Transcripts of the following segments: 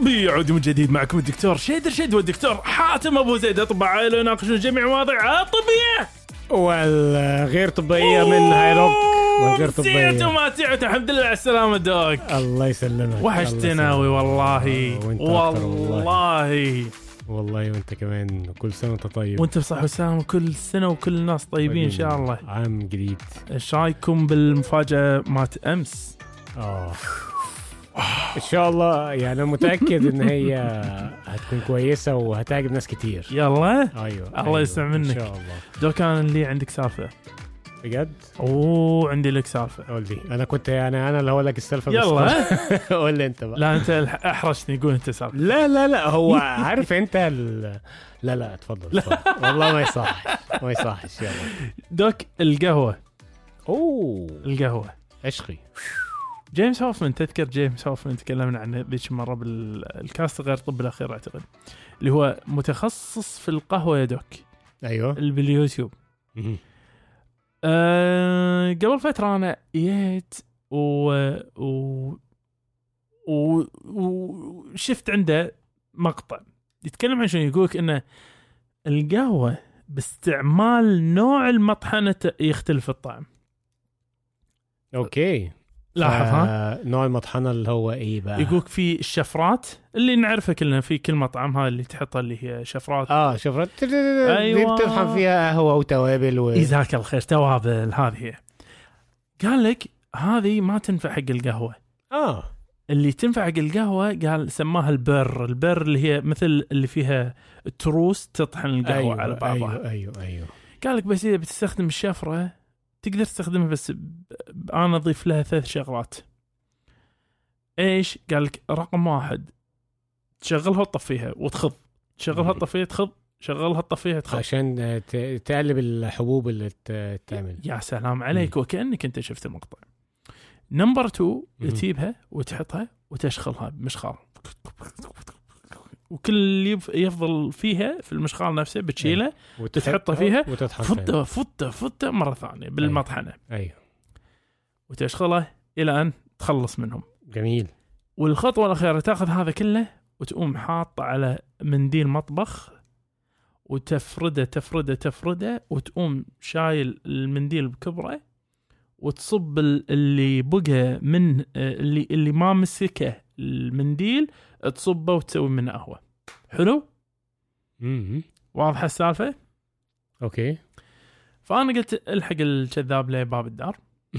طبي يعود من جديد معكم الدكتور شيدر شيد والدكتور حاتم أبو زيد. اطباء يناقشون جميع مواضيع الطبيه والغير طبية من هايروك والغير سيئة طبية وما تعت الحمد لله على السلامة دوك. الله يسلمك. وحشتنا الله والله. آه، والله. والله. والله وانت كمان. كل سنة وانت طيب. وانت بصحة وسلامة كل سنة وكل الناس طيبين إن شاء الله. عام جديد إيش رأيكم بالمفاجأة مات أمس؟ آه. إن شاء الله يعني أنا متأكد إن هي هتكون كويسة وهتعجب ناس كتير. يلا. أيوه الله أيوة، يسمع منك. إن شاء الله. دوك أنا اللي عندك سالفة. بجد؟ أوه عندي لك سالفة. قول لي. أنا كنت يعني أنا اللي هقول لك السالفة بس. يلا. قول لي أنت بقى. لا أنت أحرجتني. قول أنت سالفة. لا لا لا هو عارف أنت ال... لا لا اتفضل اتفضل. والله ما يصحش ما يصحش. يلا. دوك القهوة. أوه. القهوة. عشقي. جيمس هوفمان تذكر جيمس هوفمان تكلمنا عنه ذيك مرة بالكاست غير طب الأخير أعتقد اللي هو متخصص في القهوة يا دوك. أيوه. اللي باليوتيوب. أه قبل فترة أنا جيت و... و... و... وشفت عنده مقطع يتكلم عن شنو؟ يقولك إنه القهوة باستعمال نوع المطحنة يختلف الطعم. أوكي. لاحظ ها؟ نوع المطحنة اللي هو إيه بقى؟ يقولك في الشفرات اللي نعرفها كلنا في كل مطعم هاي اللي تحطها اللي هي شفرات. آه شفرات. أيوة. بتطحن فيها قهوة وتوابل و... جزاك الخير توابل هذه قال لك هذه ما تنفع حق القهوة. آه. اللي تنفع حق القهوة قال سماها البر. البر اللي هي مثل اللي فيها تروس تطحن القهوة أيوة على بعضها. أيوه أيوه أيوه. قال لك بس إذا بتستخدم الشفرة تقدر تستخدمها بس أنا أضيف لها ثلاث شغلات. إيش؟ قال لك رقم واحد تشغلها وتطفيها وتخض. تشغلها تطفيها تخض شغلها تطفيها تخض. عشان تقلب الحبوب اللي تعمل. يا سلام عليك وكأنك أنت شفت المقطع نمبر 2 مم. تجيبها وتحطها وتشخلها بمشخال وكل اللي يف- يفضل فيها في المشخال نفسه بتشيله وتح- تحطها فيها، وتطحن فيها. فته فته مرة ثانية بالمطحنة. أيوه. وتشغله إلى أن تخلص منهم. جميل. والخطوة الأخيرة تأخذ هذا كله وتقوم حاطه على منديل مطبخ وتفرده تفرده تفرده وتقوم شايل المنديل بكبره وتصب ال- اللي بقى من آه، اللي اللي ما مسكه المنديل تصبه وتسوي منه قهوه حلو؟ امم واضحة السالفة؟ أوكي. فأنا قلت الحق الكذاب لباب الدار.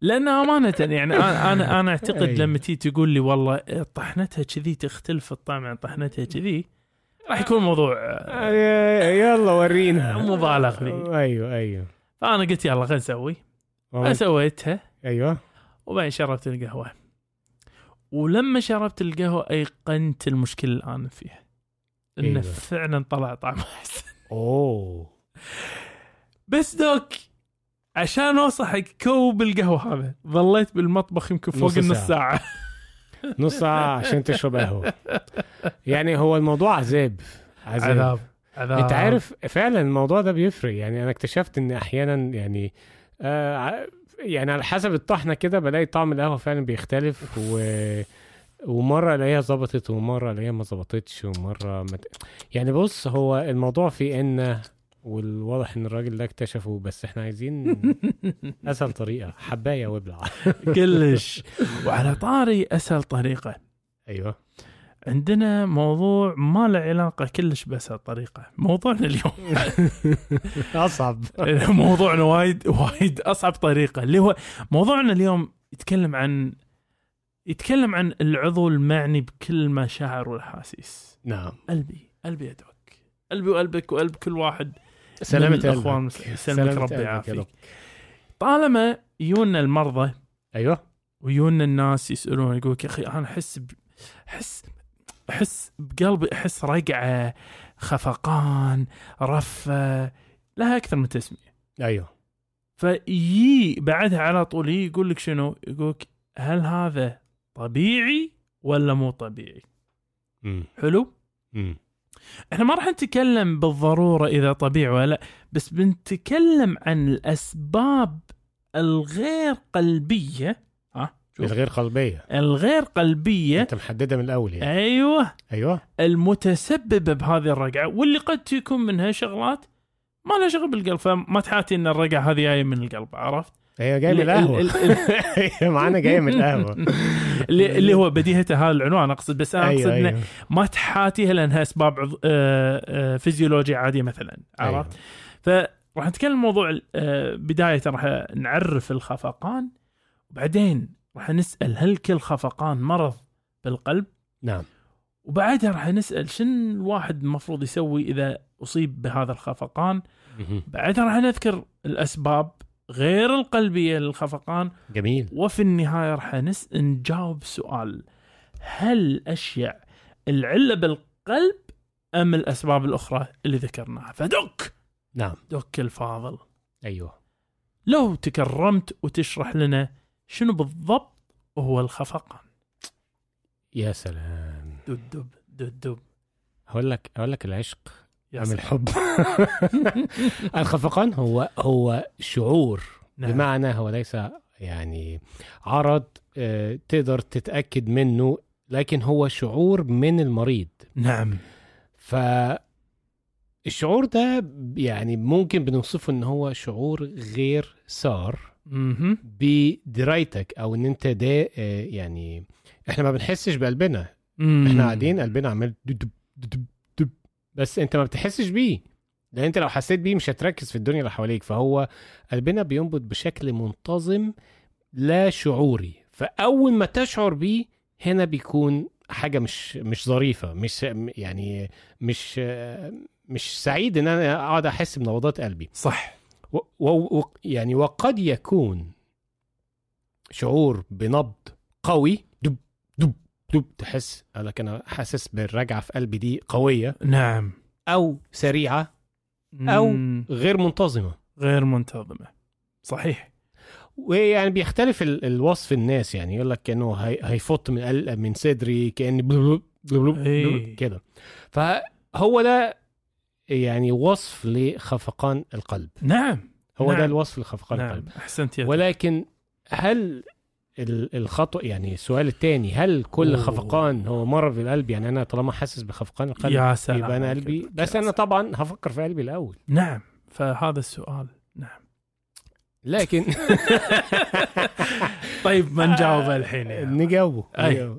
لأن أمانة يعني أنا أنا, أنا أعتقد. لما تيجي تقول لي والله طحنتها كذي تختلف الطعم عن طحنتها كذي راح يكون الموضوع يلا ورينا. مبالغ فيه. أيوه أيوه. فأنا قلت يلا خلينا نسوي. سويتها. أيوه. وبعدين شربت القهوة. ولما شربت القهوة أيقنت المشكلة الان فيها. انه أيوة. فعلا طلع طعمه أحسن. أوه. بس دوك عشان اوصل حق كوب القهوة هذا. ظليت بالمطبخ يمكن فوق نص النص ساعة. ساعة. نص ساعة عشان تشرب قهوة. يعني هو الموضوع عذاب. عذاب, عذاب. عذاب. أنت عارف فعلا الموضوع ده بيفرق. يعني أنا اكتشفت إن أحيانا يعني آه يعني على حسب الطحنة كده بلاقي طعم القهوة فعلا بيختلف و ومرة الاقيها ظبطت ومرة الاقيها ما ظبطتش ومرة ما ت... يعني بص هو الموضوع في إن والواضح إن الراجل ده اكتشفه بس إحنا عايزين أسهل طريقة حباية وابلع. كلش. وعلى طاري أسهل طريقة. أيوه. عندنا موضوع ما له علاقة كلش باسهل طريقه موضوعنا اليوم. أصعب. موضوعنا وايد وايد أصعب طريقة. اللي هو موضوعنا اليوم يتكلم عن يتكلم عن العضو المعني بكل المشاعر والاحاسيس نعم. قلبي قلبي يا دوك قلبي وقلبك وقلب كل واحد سلامة. سلمك سلامة ربي يعافيك. طالما يونا المرضى أيوه. ويونا الناس يسألون يقول يا أخي أنا أحس ب... أحس أحس بقلبي أحس رقعة خفقان رفة لها أكثر من تسمية. أيوه. فيي بعدها على طول يقول لك شنو؟ يقول لك هل هذا طبيعي ولا مو طبيعي؟ امم حلو؟ امم إحنا ما راح نتكلم بالضرورة إذا طبيعي ولا لأ بس بنتكلم عن الأسباب الغير قلبية الغير قلبية. الغير قلبية أنت محددها من الأول يعني. أيوه. أيوه. المتسببة بهذه الرقعة واللي قد تكون منها شغلات ما لها شغل بالقلب فما تحاتي إن الرقعة هذه جاية من القلب عرفت؟ هي جاية من ال- القهوة. ال- ال- هي معانا جاية من القهوة. اللي هو بديهته هذا العنوان أقصد بس أنا أقصد أيوه انه أيوه. ما تحاتيها لأنها أسباب عض... آه، آه، عادية مثلا أيوة. عرفت؟ فراح نتكلم موضوع آه، بداية راح نعرف الخفقان وبعدين راح نسال هل كل خفقان مرض بالقلب؟ نعم. وبعدها راح نسأل شنو الواحد المفروض يسوي إذا أصيب بهذا الخفقان؟ بعدها راح نذكر الأسباب غير القلبية للخفقان. جميل. وفي النهاية راح نس... نجاوب سؤال. هل أشيع العلة بالقلب أم الأسباب الأخرى اللي ذكرناها؟ فدك! نعم. دك الفاضل. أيوه. لو تكرمت وتشرح لنا شنو بالضبط هو الخفقان؟ يا سلام. دب دب دب دب. هقول لك هقول لك العشق سلام. الحب. الخفقان هو هو شعور. نعم. بمعنى هو ليس يعني عرض آه، تقدر تتأكد منه لكن هو شعور من المريض. نعم. ف الشعور ده يعني ممكن بنوصفه إن هو شعور غير سار. بدرايتك أو إن أنت ده آه، يعني إحنا ما بنحسش بقلبنا. مم. إحنا قاعدين قلبنا عمال دب دب دب دب بس أنت ما بتحسش بيه. لأن أنت لو حسيت بيه مش هتركز في الدنيا اللي حواليك. فهو قلبنا بينبض بشكل منتظم لا شعوري. فأول ما تشعر بيه هنا بيكون حاجة مش مش ظريفة مش يعني مش مش سعيد إن أنا أقعد أحس بنبضات قلبي. صح. و و و يعني وقد يكون شعور بنبض قوي دب دب دب تحس لك أنا حاسس بالرجعة في قلبي دي قوية. نعم. أو سريعة أو- مم. غير منتظمة. غير منتظمة. صحيح. ويعني بيختلف ال- الوصف الناس يعني يقول لك كأنه هي هيفط من من صدري كان إيه. كده. فهو ده يعني وصف لخفقان القلب نعم هو نعم. ده الوصف لخفقان نعم القلب أحسنت يا ولكن هل ال- الخطأ يعني السؤال الثاني هل كل أوه. خفقان هو مرض بالقلب يعني أنا طالما حاسس بخفقان القلب يا سلام يبقى أنا. قلبي بس أنا. طبعا هفكر في قلبي الأول نعم فهذا السؤال نعم لكن طيب ما نجاوبه الحين يعني. نجاوبه.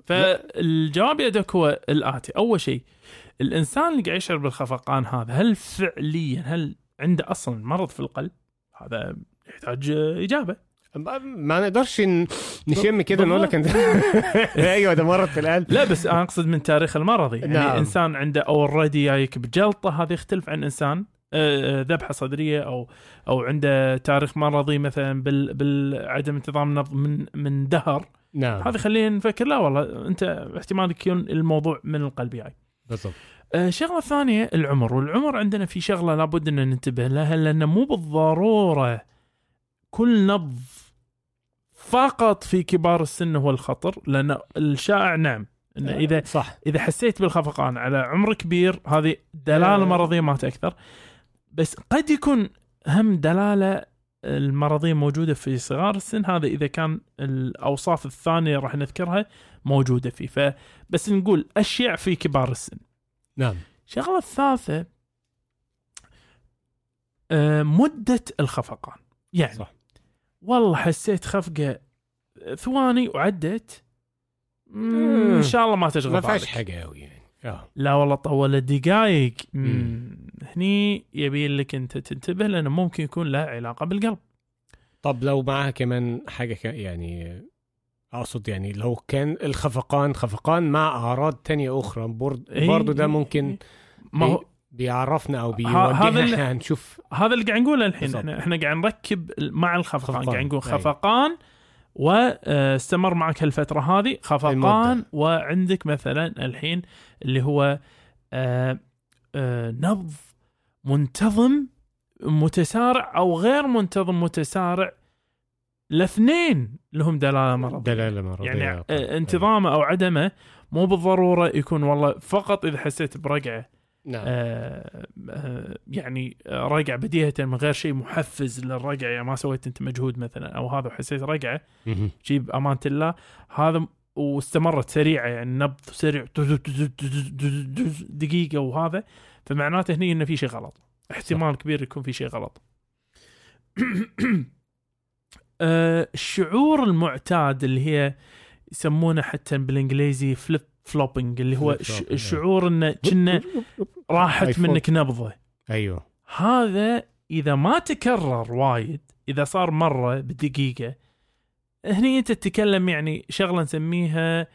فالجواب يا دوك هو الآتي أول شيء الإنسان اللي قاعد يشعر بالخفقان هذا هل فعليا هل عنده أصلا مرض في القلب؟ هذا يحتاج إجابة. ما- نقدرش نشم كده نقول لك أنت. أيوه ده مرض في القلب. لا بس أنا أقصد من تاريخ المرضي يعني نعم. إنسان عنده اوريدي جايك بجلطة هذا يختلف عن إنسان آه، آه، ذبحة صدرية أو أو عنده تاريخ مرضي مثلا بال بالعدم انتظام النبض من من دهر. نعم. هذا خلينا نفكر لا والله أنت احتمال يكون الموضوع من القلب جاي بالضبط. آه، شغلة ثانية العمر. والعمر عندنا في شغلة لابد إن ننتبه لها لأن مو بالضرورة كل نبض فقط في كبار السن هو الخطر لأن الشائع نعم إن إذا صح. إذا حسيت بالخفقان على عمر كبير هذه دلالة آه. مرضية ما أكثر بس قد يكون هم دلالة المرضية موجودة في صغار السن هذا إذا كان الأوصاف الثانية راح نذكرها موجودة فيه. فبس نقول أشياء في كبار السن. نعم الشغله الثالثة آه، مدة الخفقان يعني صح. والله حسيت خفقة ثواني وعدت. إن شاء الله ما تشغل ما فيهاش بالك. حاجة قوي يعني آه لا والله طولت دقائق. هني يبي لك أنت تنتبه لأنه ممكن يكون له علاقة بالقلب طب لو معاها كمان حاجة. يعني أقصد يعني لو كان الخفقان خفقان مع أعراض تانية أخرى برض... إيه، برضو ده إيه، ممكن إيه. ما هو بيعرفنا أو بيوجهنا إحنا هنشوف هذا اللي قاعد نقوله الحين بالضبط. إحنا إحنا قاعد نركب مع الخفقان خفقان. قاعد نقول. خفقان واستمر معك هالفترة هذه خفقان المدة. وعندك مثلا الحين اللي هو آه، آه، نبض منتظم متسارع أو غير منتظم متسارع الاثنين لهم دلالة مرضية. دلالة مرضية يعني. آه، انتظامه أو عدمه مو بالضرورة يكون والله فقط إذا حسيت برقعة نعم. آه آه يعني آه، رقع بديهة من غير شيء محفز للرقع يعني ما سويت أنت مجهود مثلا أو هذا وحسيت رقعة. جيب امانه الله هذا واستمرت سريعة يعني نبض سريع دقيقة وهذا. فمعناته هني إنه في شيء غلط. احتمال كبير يكون في شيء غلط. الشعور المعتاد اللي هي يسمونه حتى بالإنجليزي فليب فلوبينج اللي هو flopping، الشعور انه كنا راحت. منك نبضة. أيوه. هذا إذا ما تكرر وايد إذا صار مرة بدقيقة هني أنت تتكلم يعني شغلة نسميها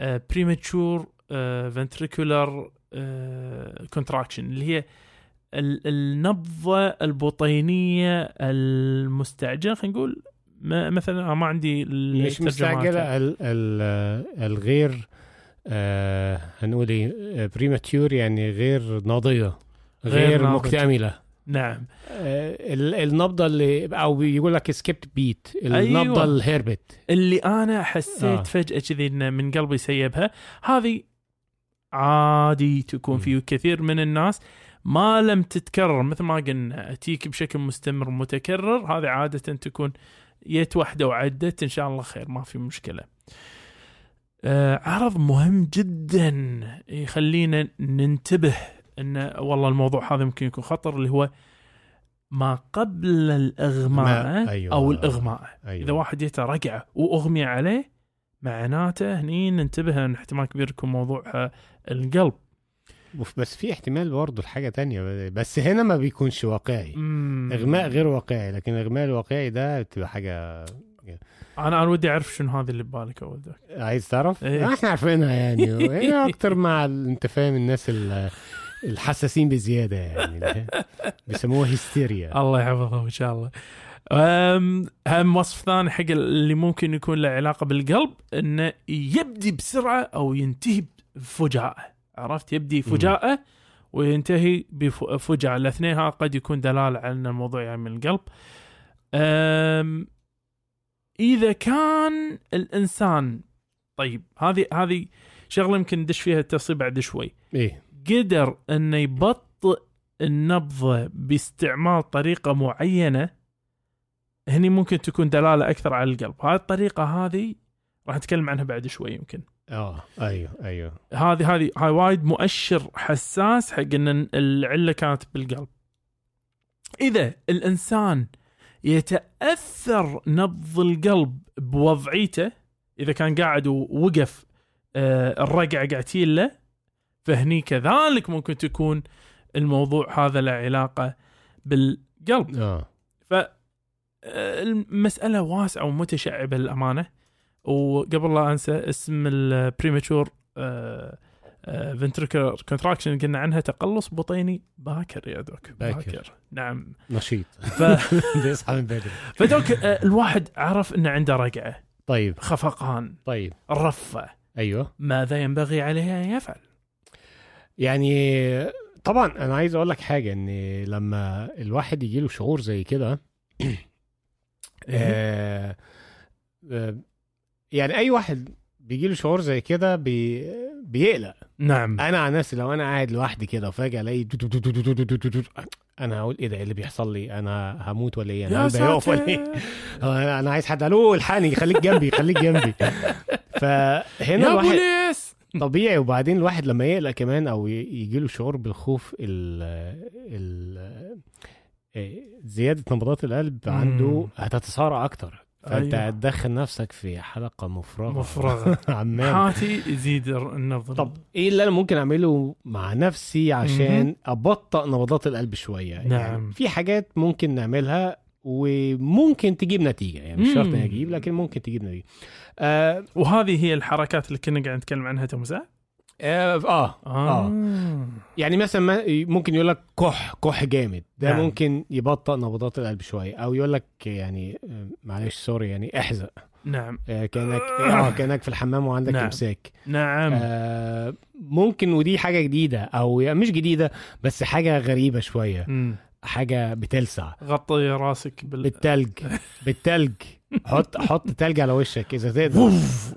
premature ventricular contraction اللي هي النبضة البطينيه المستعجلة خلينا نقول مثلا ما عندي مش. مستعجلة ال ال الغير آه هنقول إيه premature يعني غير ناضجة غير غير, ناضجة. مكتملة نعم آه ال- النبضة اللي أو بيقول لك سكيبت بيت النبضة أيوة. الهربت اللي أنا حسيت آه. فجأة كذي إن من قلبي سيبها هذه عادي تكون. في كثير من الناس ما لم تتكرر مثل ما قلنا تيك بشكل مستمر متكرر هذه عادة تكون يت واحدة وعدت إن شاء الله خير ما في مشكلة آه عرض مهم جدا يخلينا ننتبه إن والله الموضوع هذا ممكن يكون خطر اللي هو ما قبل الإغماء ما- أيوة. أو الإغماء أيوة. إذا واحد جته رقعه وأغمي عليه معناته هني ننتبه إن احتمال كبير يكون موضوع آه، القلب بس في احتمال برضه لحاجة تانية بس هنا ما بيكونش واقعي. مم. إغماء غير واقعي لكن الاغماء الواقعي ده بتبقى حاجة أنا أنا ودي أعرف شنو هذا اللي ببالك أول ذاك. عايز تعرف؟ إيه. إحنا عارفينها يعني. هي أكتر مع أنت فاهم الناس ال- الحساسين بزيادة يعني. بيسموها هيستيريا. الله يحفظهم إن شاء الله. أم هم وصف ثاني حق اللي ممكن يكون له علاقة بالقلب إنه يبدي بسرعة أو ينتهي بفجاءه عرفت؟ يبدي فجاءة وينتهي بفجاءه الاثنين ها قد يكون دلاله على ان الموضوع يعني من القلب. أم إذا كان الإنسان طيب هذه هذه شغلة يمكن ندش فيها التفصيل بعد شوي. إيه. قدر انه يبطئ النبضه باستعمال طريقة معينة هني ممكن تكون دلالة أكثر على القلب. هاي الطريقة هذه راح نتكلم عنها بعد شوي يمكن. آه أيوه أيوه. هذه هذه هاي وايد مؤشر حساس حق إن العلة كانت بالقلب. إذا الإنسان يتأثر نبض القلب بوضعيته إذا كان قاعد ووقف آه، الرقعه قاعد له فهني كذلك ممكن تكون الموضوع هذا له علاقة بالقلب. آه. ف آه، المسألة واسعة ومتشعبة للأمانة. وقبل لا أنسى اسم ال premature ventricular contraction قلنا عنها تقلص بطيني. فاكر يا doc فاكر. فاكر. نعم. نشيط. ف... بيصحى من بدري. فدوك آه، الواحد عرف إنه عنده رقعة. طيب. خفقان. طيب. رفة. أيوه. ماذا ينبغي عليه أن يفعل؟ يعني طبعا أنا عايز أقول لك حاجة إن لما الواحد يجي له شعور زي كده آه آه يعني اي واحد بيجي له شعور زي كده بي... بيقلق نعم أنا عن نفسي لو أنا قاعد لوحدي كده وفجاه الاقي أنا هقول إيه ده اللي بيحصل لي أنا هموت ولا إيه أنا قلبي هيقف ولا إيه أنا عايز حد ألو الحقني خليك جنبي خليك جنبي فهنا الواحد طبيعي وبعدين الواحد لما يقلق كمان أو يجي له شعور بالخوف ال ال زياده نبضات القلب عنده هتتسارع أكتر فأنت أيوة. هتدخل نفسك في حلقة مفرغة. مفرغة. عمال حاتي يزيد النبض طب إيه اللي أنا ممكن أعمله مع نفسي عشان ابطئ نبضات القلب شوية؟ نعم. يعني في حاجات ممكن نعملها وممكن تجيب نتيجة. يعني مش شرط مم. تجيب لكن ممكن تجيب نتيجة. آه وهذه هي الحركات اللي كنا قاعد نتكلم عنها تمسا آه, آه آه. يعني مثلا ما ممكن يقول لك كح كح جامد. ده. نعم. ممكن يبطئ نبضات القلب شوية. أو يقول لك يعني آه، معلش سوري يعني احزق. نعم. آه كأنك آه كأنك في الحمام وعندك نعم. إمساك. نعم. آه ممكن ودي حاجة جديدة أو يعني مش جديدة بس حاجة غريبة شوية. مم. حاجة بتلسع. غطي راسك بال بالتلج. بالتلج. حط حط تلج على وشك إذا تقدر.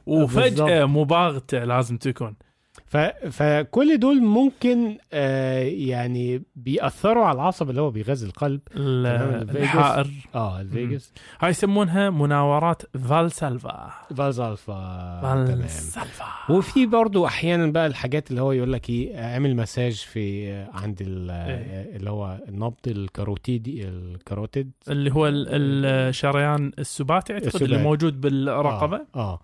بالضبط. مباغتة لازم تكون. ف... فكل دول ممكن آه يعني بيأثروا على العصب اللي هو بيغذي القلب. ال-. الحائر. آه ال vagus هاي يسمونها مناورات Valsalva. Valsalva تمام. Valsalva وفي برضو أحيانا بقى الحاجات اللي هو يقول لك إيه اعمل مساج في عند ال- إيه. اللي هو النبض الكاروتيدي ال carotid. اللي هو ال- الشريان السباتي أعتقد اللي. موجود بالرقبة. آه, آه.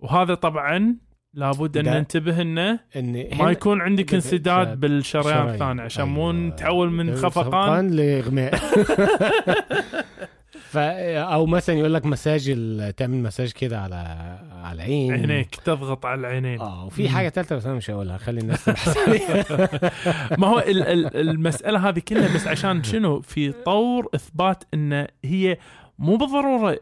وهذا طبعا لابد أن ننتبه أنه إن ما يكون عندك انسداد بالشريان. الثاني عشان مو أيوة. نتحول من خفقان. لإغماء. أو مثلا يقول لك مساج تعمل مساج كده على على العين. عينيك تضغط على العينين. آه وفي حاجة ثالثه بس أنا مش هقولها خلي الناس تبحث ما هو ال- ال- المسألة هذه كلها بس عشان شنو؟ في طور إثبات أن هي مو بالضرورة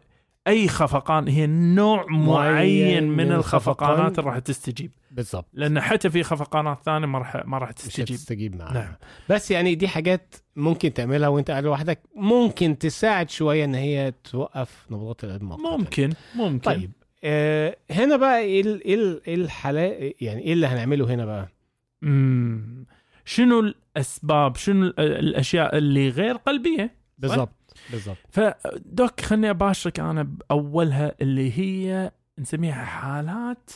أي خفقان هي نوع معين من من الخفقانات الخفقان. اللي راح تستجيب. بالظبط لأن حتى في خفقانات ثانية ما راح ما راح مش تستجيب. معاها نعم. بس يعني دي حاجات ممكن تعملها وانت قاعد لوحدك ممكن تساعد شوية إن هي توقف نبضات القلب. ممكن ممكن. طيب آه هنا بقى إيه ال- إيه ال- إيه الحالات يعني إيه اللي هنعمله هنا بقى؟ مم. شنو الأسباب شنو ال- الأشياء اللي غير قلبية؟ بالظبط بالظبط فدوك خلني أباشرك أنا بأولها اللي هي نسميها حالات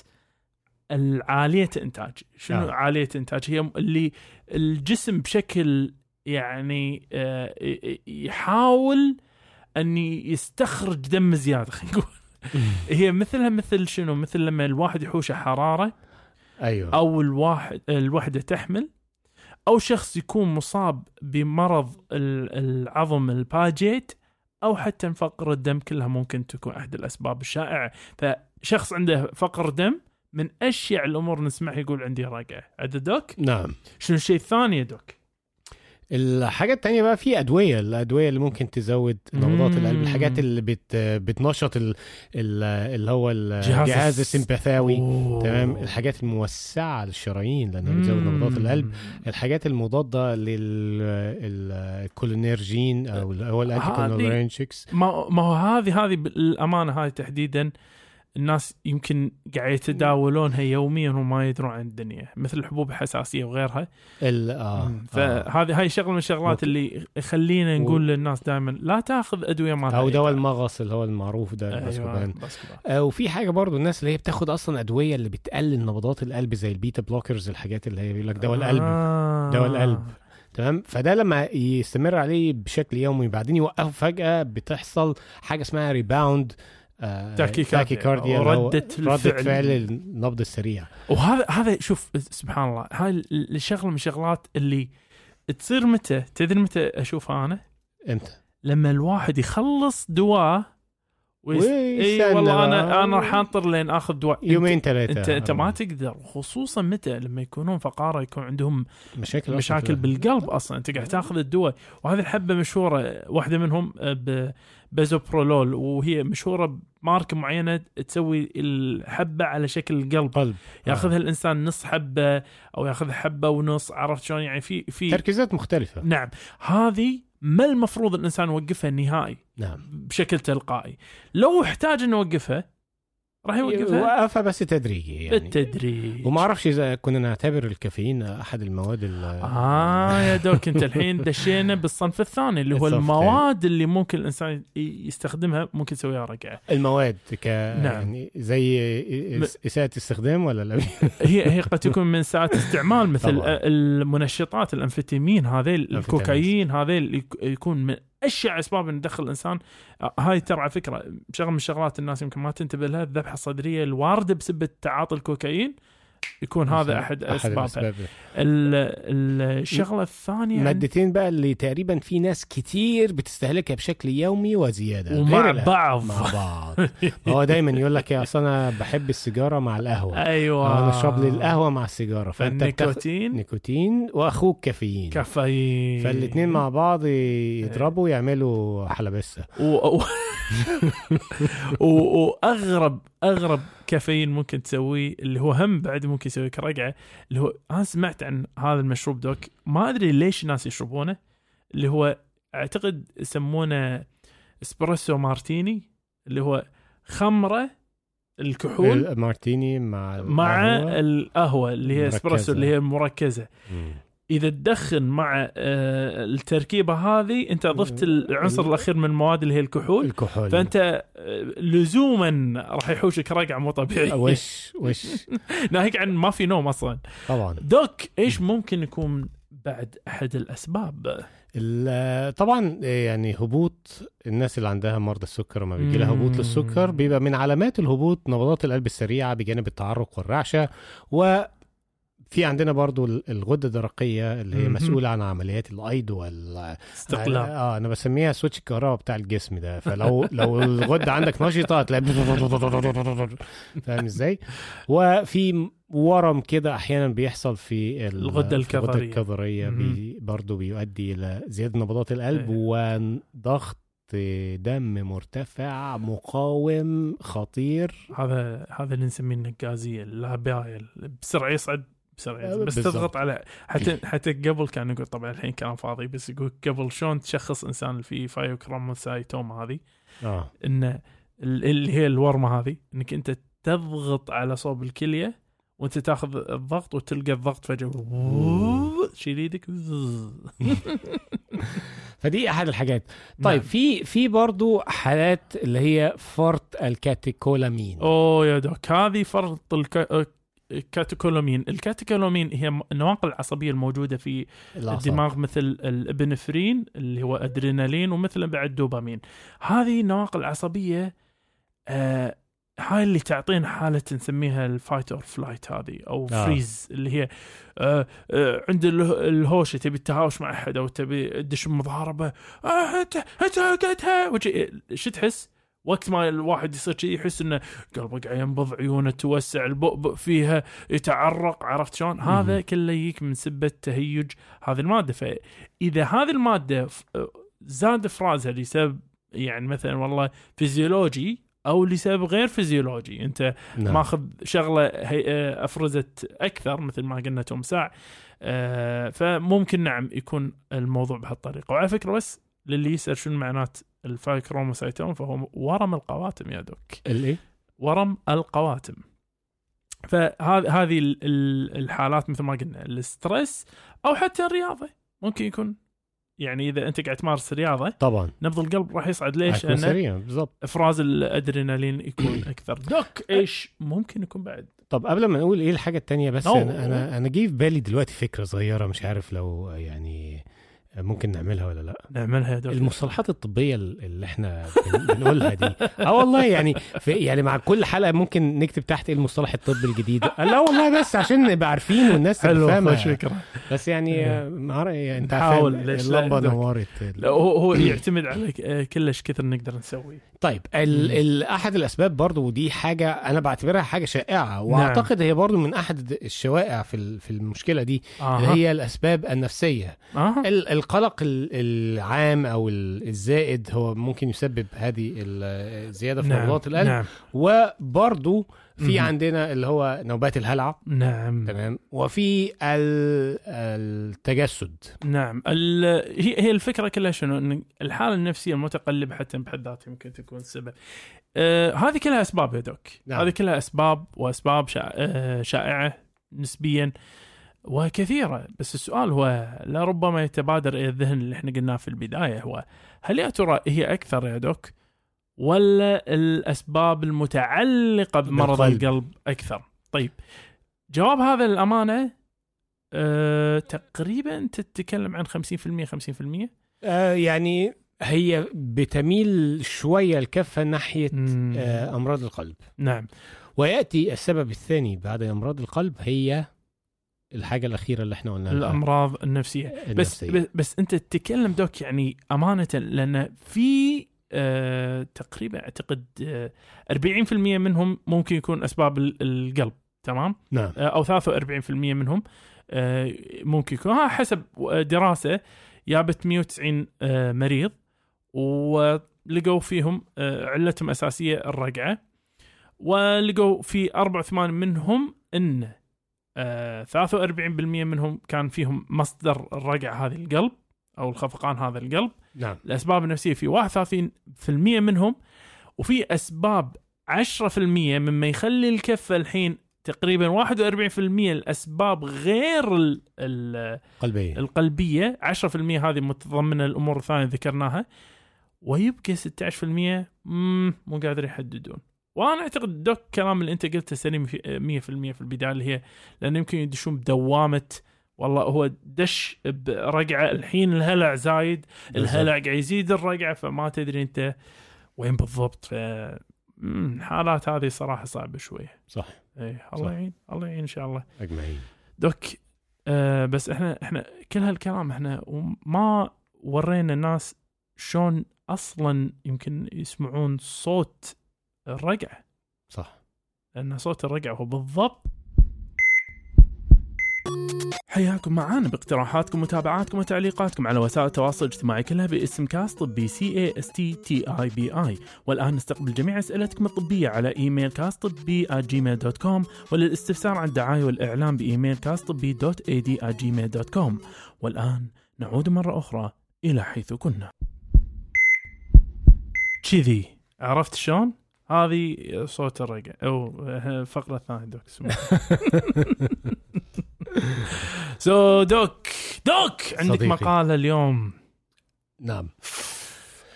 العالية إنتاج. شنو آه. عالية إنتاج؟ هي اللي الجسم بشكل يعني آه، يحاول أن يستخرج دم زيادة خلينا نقول. هي مثلها مثل شنو؟ مثل لما الواحد يحوشه حرارة أيوه. أو الواحد الوحدة تحمل. أو شخص يكون مصاب بمرض ال- العظم الباجيت أو حتى فقر الدم كلها ممكن تكون أحد الأسباب الشائعة. فشخص عنده فقر دم من أشيع الأمور نسمعها يقول عندي رقعة. عند دوك؟ نعم. شنو الشيء الثاني يا دوك؟ الحاجة التانية بقى في أدوية الأدوية اللي ممكن تزود نبضات القلب. الحاجات اللي بت بتنشط ال... ال... اللي هو جهاز الجهاز الس- السمباثاوي. تمام الحاجات الموسعة للشرايين لأنها بتزود نبضات القلب. الحاجات المضادة للكولينيرجين أو اللي هو الأنتي ما ما هو هذه هذه بالامانه هذه تحديدا الناس يمكن قاعد يتداولونها يوميا وما يدرون عن الدنيا مثل الحبوب الحساسية وغيرها ال... آه. آه. فهذه هاي شغلة من الشغلات. اللي يخلينا نقول للناس دائما لا تأخذ أدوية ما أي دواء. المغص اللي هو المعروف ده ال Buscopan Buscopan. آه، وفي حاجة برضو الناس اللي هي بتاخد أصلا أدوية اللي بتقلل نبضات القلب زي ال beta blockers الحاجات اللي هي بيقول لك دواء القلب آه. دواء القلب. تمام فده لما يستمر عليه بشكل يومي بعدين يوقفه فجأة بتحصل حاجة اسمها rebound tachycardia. هو وردة ردة الفعل. فعل النبض السريع وهذا هذا شوف سبحان الله هاي ال- الشغلة من الشغلات اللي تصير متى تدري متى أشوفها أنا إمتى؟ لما الواحد يخلص دواء ويس... اي ويستنى والله أنا. أنا راح أنطر لين آخذ دواء يومين ثلاثة. انت أنت ما تقدر خصوصا متى لما يكونون فقارة يكون عندهم مشاكل مشاكل بالقلب أصلا. أنت قاعد تاخذ الدواء وهذه الحبه مشهورة واحدة منهم آه، ببازوبرولول وهي مشهورة بماركه معينة تسوي الحبة على شكل قلب. قلب. ياخذها الإنسان نص حبة أو ياخذ حبة ونص عرفت شلون؟ يعني في في تركيزات مختلفة. نعم. هذه ما المفروض الإنسان يوقفها نهائي نعم. بشكل تلقائي؟ لو احتاج إنه يوقفها راح يوقفها؟ وقفها بس تدريجي يعني. بالتدريج. وما أعرفش إذا كنا نعتبر الكافيين أحد المواد ال- آه يا دوك أنت الحين دشينا بالصنف الثاني اللي هو المواد اللي ممكن الإنسان يستخدمها ممكن يسويها رقعة. المواد ك نعم. يعني زي إساءة استخدام ولا لا؟ هي هي قد تكون من ساعات استعمال مثل طبعاً. المنشطات الانفيتامين هذيل الكوكايين هذيل اللي يك- يكون من اشيع أسباب إن يدخل الإنسان. آه، هاي ترى على فكرة شغله من الشغلات الناس يمكن ما تنتبه لها الذبحة الصدرية الواردة بسبب تعاطي الكوكايين. يكون هذا أحد اسبابها. ال- الشغلة الثانية مادتين بقى اللي تقريبا في ناس كتير بتستهلكها بشكل يومي وزيادة. ومع. بعض. مع بعض. هو دايما يقول لك يا اصل أنا بحب السيجارة مع القهوة. أيوه. أنا أشرب لي القهوة مع السيجارة. فأنت بتاخد فالنيكوتين نيكوتين وأخوك كافيين. كافيين. فالاثنين مع بعض يضربوا يعملوا حلبسة. و... و... و... وأغرب أغرب كافيين ممكن تسويه اللي هو هم بعد ممكن يسويك رقعه اللي هو أنا سمعت عن هذا المشروب doc ما أدري ليش الناس يشربونه اللي هو أعتقد يسمونه espresso martini اللي هو خمرة الكحول ال martini مع مع. القهوة اللي هي. إسبريسو اللي هي مركزه مم. إذا تدخن مع آه، التركيبة هذه أنت ضفت العنصر الأخير من المواد اللي هي الكحول. الكحول. فأنت آه، لزوما راح يحوشك رقعة مو طبيعية. وش وش؟ ناهيك عن ما في نوم أصلا. طبعا. doc إيش ممكن يكون بعد أحد الأسباب؟ ال- طبعا يعني هبوط الناس اللي عندها مرضى السكر لما بيجي لها هبوط. للسكر بيبقى من علامات الهبوط نبضات القلب السريعة بجانب التعرق والرعشة وفي عندنا برضو ال- الغدة الدرقية اللي هي. مسؤولة عن عمليات الأيض وال آه أنا بسميها switch الكهرباء بتاع الجسم ده فلو لو الغدة عندك نشطه هتلاقي فاهم إزاي؟ وفي ورم كده أحيانا بيحصل في ال- الغدة في الغدة الكظرية. الكظرية بي برضه بيؤدي إلى زيادة نبضات القلب إيه. وضغط دم مرتفع مقاوم خطير هذا هذا اللي نسميه النقازية اللابايه بسرعة يصعد بسرعة. بس بالضبط. تضغط على حتى حتى قبل كان يقول طبعا الحين كلام فاضي بس يقول قبل شلون تشخص إنسان اللي فيه pheochromocytoma هذه؟ آه. ان ال- اللي هي الورمة هذه إنك أنت تضغط على صوب الكلية وأنت تاخذ الضغط وتلقى الضغط فجأة. تشيل إيدك فدي أحد الحاجات. طيب نعم. في في برضه حالات اللي هي فرط ال catecholamine. أوه يا doc هذه فرط الك... ال catecholamine ال catecholamine هي النواقل العصبية الموجودة في الأعصاب. الدماغ مثل ال epinephrine اللي هو أدرينالين ومثل بعد دوبامين هذه النواقل العصبية آه هاي اللي تعطينا حالة نسميها ال fight or flight هذه أو آه. freeze اللي هي آه آه عند اله- الهوشه تبي التهاوش مع أحد أو تبي تدش مضاربة آه انت انت شو تحس؟ وقت ما الواحد يصير شيء يحس إنه قلبه قاعد ينبض عيونه توسع البؤبؤ فيها يتعرق عرفت شلون؟ هذا كله يجيك من سبة تهيج هذه المادة فإذا هذه المادة زاد افرازها لسبب يعني مثلا والله فيزيولوجي أو لسبب غير فيزيولوجي أنت نعم. ماخذ شغلة هي آه، أفرزت أكثر مثل ما قلنا توم ساع آه، فممكن نعم يكون الموضوع بهالطريقة وعلى فكرة بس للي يسأل شنو معنات ال pheochromocytoma فهو ورم القواتم يا doc. الايه؟ ورم القواتم. فهذه هذه ال- ال- الحالات مثل ما قلنا ال stress أو حتى الرياضة. ممكن يكون يعني إذا أنت قاعد تمارس رياضة طبعا. نبض القلب راح يصعد. ليش؟ هيكون لأن سريع بالضبط. إفراز الأدرينالين يكون أكثر. doc إيش؟ ممكن يكون بعد. طب قبل ما نقول إيه الحاجة التانية بس أوه. أنا أنا أنا جه في بالي دلوقتي فكرة صغيرة مش عارف لو يعني ممكن نعملها ولا لا نعملها يا doc المصطلحات الطبية اللي إحنا بن- بنقولها دي آه والله يعني في يعني مع كل حلقة ممكن نكتب تحت إيه المصطلح الطبي الجديد لا والله بس عشان نبقى عارفين والناس تبقى حلو فاهمة فكره بس يعني إيه. يعني انت لا؟ اللمبة. نورت لا هو هو يعتمد على آه، كلش كثر نقدر نسوي طيب ال ال أحد الأسباب برضو ودي حاجة أنا بعتبرها حاجة شائعة وأعتقد هي برضو من أحد الشوائع في ال- في المشكلة دي اللي آه. هي الأسباب النفسية آه. ال- القلق ال- العام أو ال- الزائد هو ممكن يسبب هذه ال- الزياده في نعم. نبضات القلب نعم وبرضو في. عندنا اللي هو نوبات الهلع. نعم. تمام. وفي ال- التجسد. نعم. هي هي الفكرة كلها شنو؟ إن الحالة النفسية المتقلبة حتى بحد ذاتها يمكن تكون سبب. آه هذه كلها أسباب يا دوك. نعم. هذه كلها أسباب وأسباب شا... آه شائعة نسبيا وكثيرة. بس السؤال هو لربما يتبادر إلى الذهن اللي إحنا قلناه في البداية هو هل يا ترى هي أكثر يا دوك؟ ولا الأسباب المتعلقة بمرض بالقلب. القلب أكثر طيب جواب هذا للأمانة أه تقريبا تتكلم عن 50% 50% آه يعني هي بتميل شوية الكفة ناحية. آه أمراض القلب نعم ويأتي السبب الثاني بعد أمراض القلب هي الحاجة الأخيرة اللي إحنا قلناها الأمراض النفسية بس النفسية. بس, بس أنت تتكلم دوك يعني أمانة لأن في أه تقريبا أعتقد أه 40% منهم ممكن يكون أسباب ال- القلب تمام؟ نعم. آه، أو 43% منهم آه، ممكن يكون. ها حسب دراسة جابت 190 آه، مريض ولقوا فيهم آه، علتهم أساسية الرقعة ولقوا في 84 منهم إن آه، 43% منهم كان فيهم مصدر الرقعة هذه القلب أو الخفقان هذا القلب. نعم. الأسباب النفسية في 31% منهم وفي أسباب 10% مما يخلي الكفه الحين تقريبا 41% الأسباب غير ال ال قلبية. القلبية. 10% هذه متضمنة الأمور الثانية ذكرناها. ويبقى 16% مم، مو قادر يحددون. وأنا أعتقد دوك كلام اللي أنت قلته سليم في 100% في البداية اللي هي لأن يمكن يدشون بدوامة والله هو دش برقعة الحين الهلع زايد الهلع قاعد يزيد الرقعة فما تدري انت وين بالضبط. ف الحالات هذه صراحة صعبة شوية صح. اي الله. يعين الله يعين إن شاء الله. أجمعين. دوك آه بس إحنا إحنا كل هالكلام إحنا ما ورينا الناس شلون أصلا يمكن يسمعون صوت الرقعة. صح. لأن صوت الرقعة هو بالضبط حياكم معانا باقتراحاتكم ومتابعاتكم وتعليقاتكم على وسائل التواصل الاجتماعي كلها باسم كاست طبي C A S T T E B I والآن نستقبل جميع أسئلتكم الطبية على إيميل كاست طبي Gmail dot com وللاستفسار عن الدعاية والإعلان بإيميل كاست طبي dot A D Gmail dot com والآن نعود مرة أخرى إلى حيث كنا. كذي. عرفت شلون؟ هذه صوت الرقع. أو الفقره الثانية دوك. سو دوك دوك عندك صديقي. مقاله اليوم. نعم.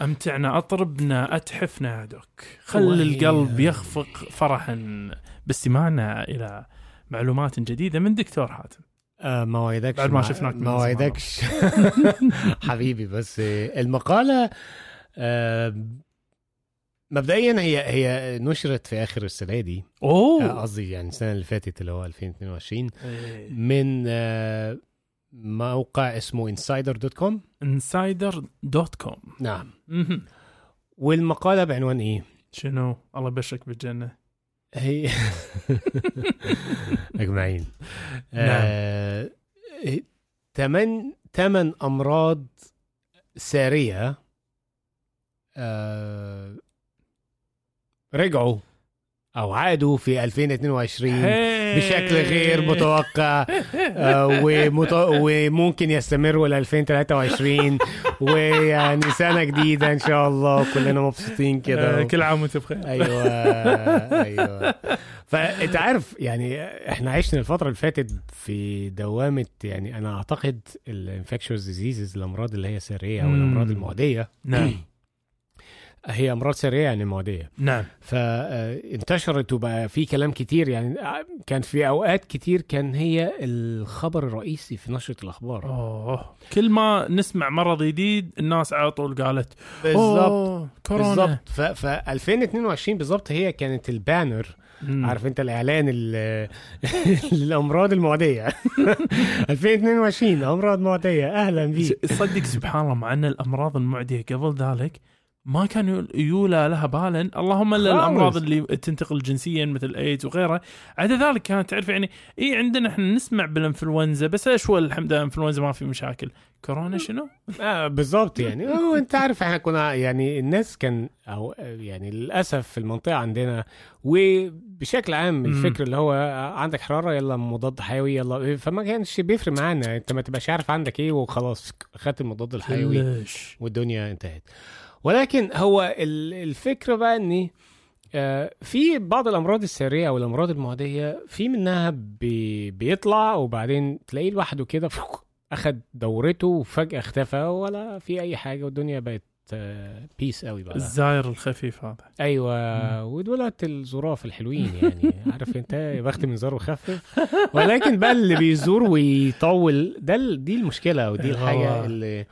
أمتعنا أطربنا أتحفنا يا دوك. خل. القلب يخفق فرحا باستماعنا إلى معلومات جديدة من دكتور حاتم. آه ما وعدكش. بعد ما شفناك ما. وعدكش. حبيبي بس آه، المقالة آه مبدئيا هي هي نشرت في آخر السنة دي. آه، اوه قصدي يعني السنة اللي فاتت اللي هو 2022 إيه. من آه موقع اسمه insider.com insider dot com نعم. مهم. والمقالة بعنوان إيه؟ شنو؟ الله يبشرك بالجنة. هي أجمعين. آه... تمن تمن أمراض سارية آه... رجعوا أو عادوا في 2022 بشكل غير متوقع آه، ومت... وممكن يستمروا ل 2023 ويعني سنة جديدة إن شاء الله كلنا مبسوطين آه، كده كل عام وأنت بخير. أيوه أيوه. فأنت عارف يعني إحنا عشنا الفترة اللي فاتت في دوامة يعني أنا أعتقد ال infectious diseases الأمراض اللي هي سرية أو. الأمراض المعدية نعم. هي أمراض سريه يعني معديه نعم. فانتشرت وبقى في كلام كتير يعني كان في أوقات كتير كان هي الخبر الرئيسي في نشرة الأخبار. أوه. كل ما نسمع مرض جديد الناس على طول قالت بالظبط كورونا. بالظبط ف, ف 2022 بالظبط هي كانت ال banner. مم. عارف انت الإعلان ال- الأمراض المعدية. 2022 أمراض معدية. أهلا بيك. تصدق سبحان الله مع إن الأمراض المعدية قبل ذلك ما كان يول- يولى لها بالا اللهم إلا. الأمراض اللي تنتقل جنسيا مثل الايدز وغيرها عدا ذلك كانت تعرف يعني إي عندنا إحنا نسمع بالإنفلونزا بس شوي الحمد لله الانفلونزا ما في مشاكل كورونا شنو؟ آه بالظبط يعني هو أنت عارف إحنا كنا يعني الناس كان أو يعني للأسف في المنطقة عندنا وبشكل عام. الفكر اللي هو عندك حرارة يلا مضاد حيوي يلا فما كانش بيفرق معانا أنت ما تبقاش عارف عندك إيه وخلاص خدت المضاد الحيوي؟ والدنيا انتهت ولكن هو ال- الفكرة بقى إن آه، في بعض الأمراض السارية أو الأمراض المعدية في منها بي بيطلع وبعدين تلاقيه لوحده كده أخد دورته وفجأة اختفى ولا في أي حاجة والدنيا بقت آه، بيس قوي بقى. الزاير الخفيف هذا. أيوه. ودولت الظراف الحلوين يعني. عارف أنت يا بخت من زار وخفف ولكن بقى اللي بيزور ويطول ده دي المشكلة ودي الحاجة اللي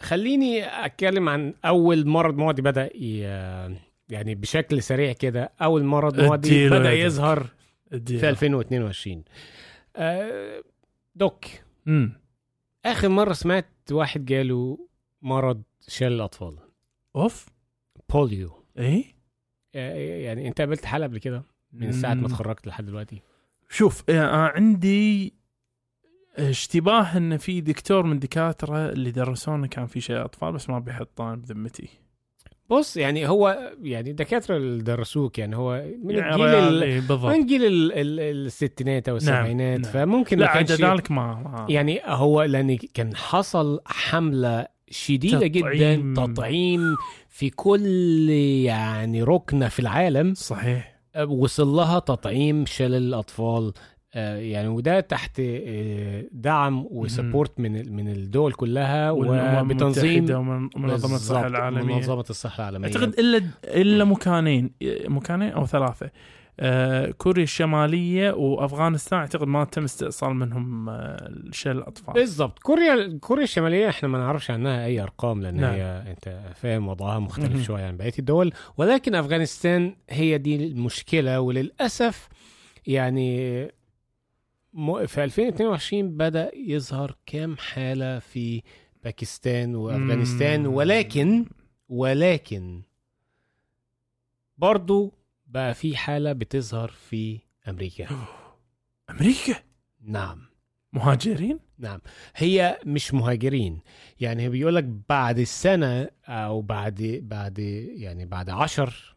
وخليني أتكلم عن أول مرض معدي بدأ. يعني بشكل سريع كده. أول مرض معدي بدأ. يظهر. في 2022 آه، دوك. امم آخر مرة سمعت واحد جاله مرض شلل الأطفال. أوف. بوليو. إيه؟ يعني أنت قابلت حالة قبل كده؟ من ساعة ما مم. اتخرجت لحد دلوقتي؟ شوف آه، عندي اشتباه إن في دكتور من دكاترة اللي درسونا كان في شيء أطفال بس ما بيحطان بذمتي. بص يعني هو يعني الدكاترة اللي درسوك يعني هو من يعني الجيل من جيل ال... ال... الستينات أو السبعينات نعم. فممكن لا عدا ذلك ما, ما يعني هو لأن كان حصل حملة شديدة تطعيم. جدا تطعيم في كل يعني ركنة في العالم. صحيح. آه، وصل لها تطعيم شلل الأطفال يعني وده تحت آه، دعم وسبورت من من الدول كلها وبتنظيم ومنظمه الصحة العالمية. منظمة الصحة العالمية. أعتقد إلا إلا مكانين مكانين أو ثلاثة. آه كوريا الشمالية وأفغانستان أعتقد ما تم استئصال منهم آه شل الأطفال. بالظبط كوريا كوريا الشمالية إحنا ما نعرفش عنها أي أرقام لأن نعم. هي أنت فاهم وضعها مختلف. شوية عن بقية الدول. ولكن أفغانستان هي دي المشكلة وللأسف يعني في 2022 بدأ يظهر كام حالة في باكستان وأفغانستان مم. ولكن ولكن برضو بقى في حالة بتظهر في أمريكا. أمريكا؟ نعم. مهاجرين؟ نعم. هي مش مهاجرين. يعني بيقول لك بعد السنة أو بعد بعد يعني بعد عشر.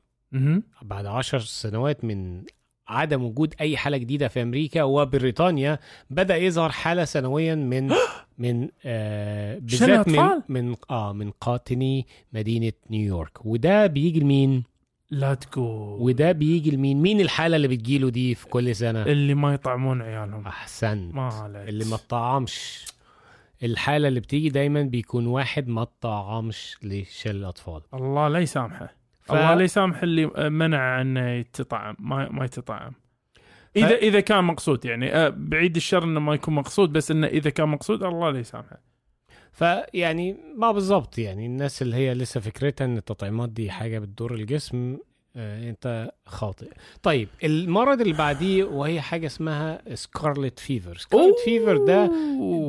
بعد عشر سنوات من عدم وجود أي حالة جديدة في أمريكا وبريطانيا بدأ يظهر حالة سنويا من من آه بالذات من؟ من آه من قاطني مدينة نيويورك وده بيجي لمين؟ لا تقول وده بيجي لمين؟ مين الحالة اللي بتجيله دي في كل سنة؟ اللي ما يطعمون عيالهم أحسن ما عليك اللي ما اتطعمش الحالة اللي بتيجي دايما بيكون واحد ما اتطعمش لشل الأطفال الله لا يسامحه ف- الله لا يسامح اللي منع انه يتطعم ما ما يتطعم. اذا إذا كان مقصود يعني آه، بعيد الشر إنه ما يكون مقصود بس إنه إذا كان مقصود الله لا يسامحه. فيعني ما بالظبط يعني الناس اللي هي لسه فكرتها إن التطعيمات دي حاجة بتضر الجسم آه أنت خاطئ. طيب المرض اللي بعديه وهي حاجة اسمها scarlet fever scarlet fever ده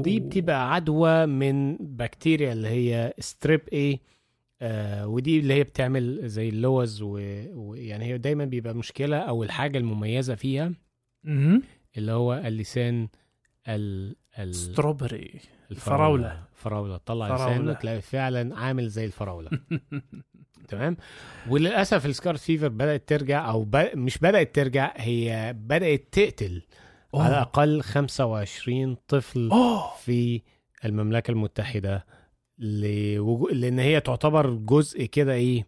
دي بتبقى عدوى من بكتيريا اللي هي strep A آه ودي اللي هي بتعمل زي اللوز ويعني هي دايما بيبقى مشكلة أو الحاجة المميزة فيها. اللي هو اللسان ال ال strawberry الفراولة. فراولة. طلع فراولة. لسانه تلاقي فعلا عامل زي الفراولة. تمام؟ وللأسف ال scarlet fever بدأت ترجع أو ب... مش بدأت ترجع هي بدأت تقتل على أوه. الأقل 25 طفل أوه. في المملكة المتحدة. لوجو... لأن هي تعتبر جزء كده إيه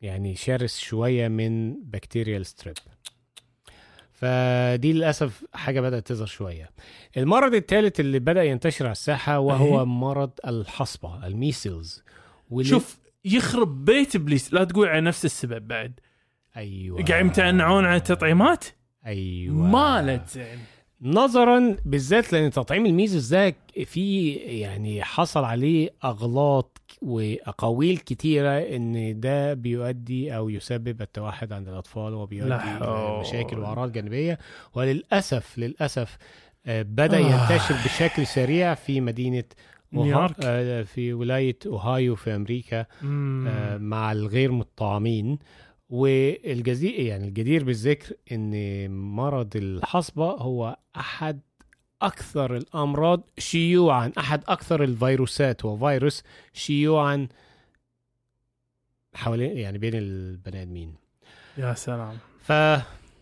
يعني شرس شوية من بكتيريا ال strep فدي للأسف حاجة بدأت تظهر شوية. المرض الثالث اللي بدأ ينتشر على الساحة وهو إيه؟ مرض الحصبة ال measles. واللي... شوف يخرب بيت إبليس. لا تقول على نفس السبب بعد. أيوة. قاعد يمتنعون عن التطعيمات؟ أيوة. ما له زين نظرا بالذات لأن تطعيم الميزوس ده في يعني حصل عليه أغلاط وأقاويل كتيرة إن ده بيؤدي أو يسبب التوحد عند الأطفال وبيؤدي إلى. مشاكل وأعراض جانبية وللأسف للأسف آه، بدأ آه. ينتشر بشكل سريع في مدينة نيويورك. آه، في ولاية أوهايو في أمريكا مع الغير متطعمين والجدير يعني الجدير بالذكر إن مرض الحصبة هو أحد أكثر الأمراض شيوعا أحد أكثر الفيروسات وفيروس شيوعا حوالين يعني بين البني آدمين. يا سلام. ف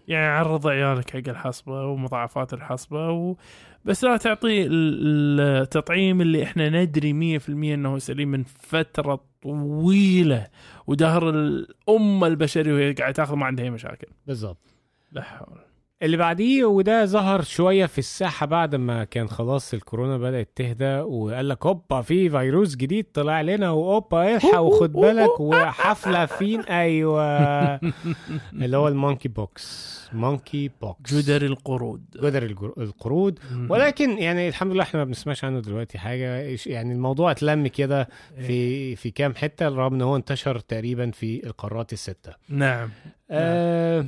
يعني عرض عيالك حق الحصبة ومضاعفات الحصبة و... بس لا تعطيه ال- التطعيم اللي إحنا ندري 100% إنه سليم من فترة طويلة ودهر الامه البشرية وهي قاعدة تاخذ ما عندها أي مشاكل. بالظبط لا حول. اللي بعديه وده ظهر شوية في الساحة بعد ما كان خلاص الكورونا بدأت تهدى وقال لك هوبا في فيروس جديد طلع لنا وهوبا الحق وخد بالك وحفلة فين؟ أيوه. اللي هو ال monkeypox monkeypox. جدري القرود. جدري القرود. ولكن يعني الحمد لله إحنا ما بنسمعش عنه دلوقتي حاجة. يعني الموضوع اتلم كده في في كام حتة رغم إن هو انتشر تقريبا في القارات الستة. نعم. آه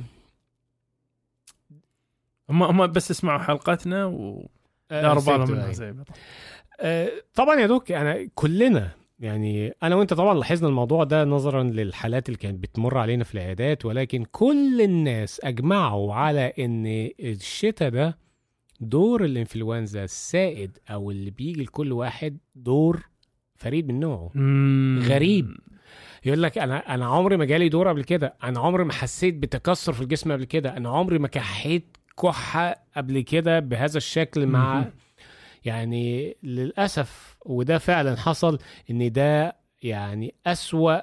هم هم بس اسمعوا حلقتنا و آه، داروا سيبته بالهم منها يعني. زي ما- آه، طبعا يا دوك انا كلنا يعني أنا وأنت طبعا لاحظنا الموضوع ده نظرا للحالات اللي كانت بتمر علينا في العيادات ولكن كل الناس أجمعوا على إن الشتاء ده دور الإنفلونزا السائد أو اللي بيجي لكل واحد دور فريد من نوعه. غريب. يقول لك أنا أنا عمري ما جالي دور قبل كده أنا عمري ما حسيت بتكسر في الجسم قبل كده أنا عمري ما كحيت كحه قبل كده بهذا الشكل مع. يعني للأسف وده فعلا حصل إن ده يعني أسوأ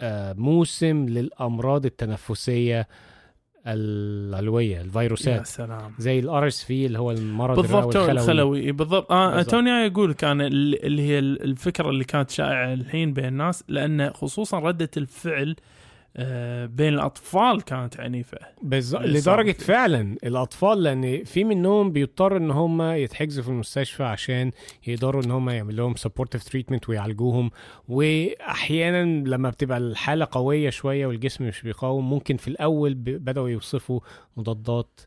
آه، موسم للأمراض التنفسية العلوية الفيروسات. يا سلام. زي ال RSV اللي هو المرض بالضبط الخلوي. الخلوي. بالضبط. آه بالضبط. توني يقول كان ال- اللي هي الفكرة اللي كانت شائعة الحين بين الناس لأن خصوصا ردة الفعل آه بين الأطفال كانت عنيفة بالظبط لدرجة فيه. فعلا الأطفال لأن في منهم بيضطر إن هم يتحجزوا في المستشفى عشان يقدروا إن هم يعمل لهم supportive treatment ويعالجوهم واحيانا لما بتبقى الحالة قوية شوية والجسم مش بيقاوم ممكن في الأول بدأوا يوصفوا مضادات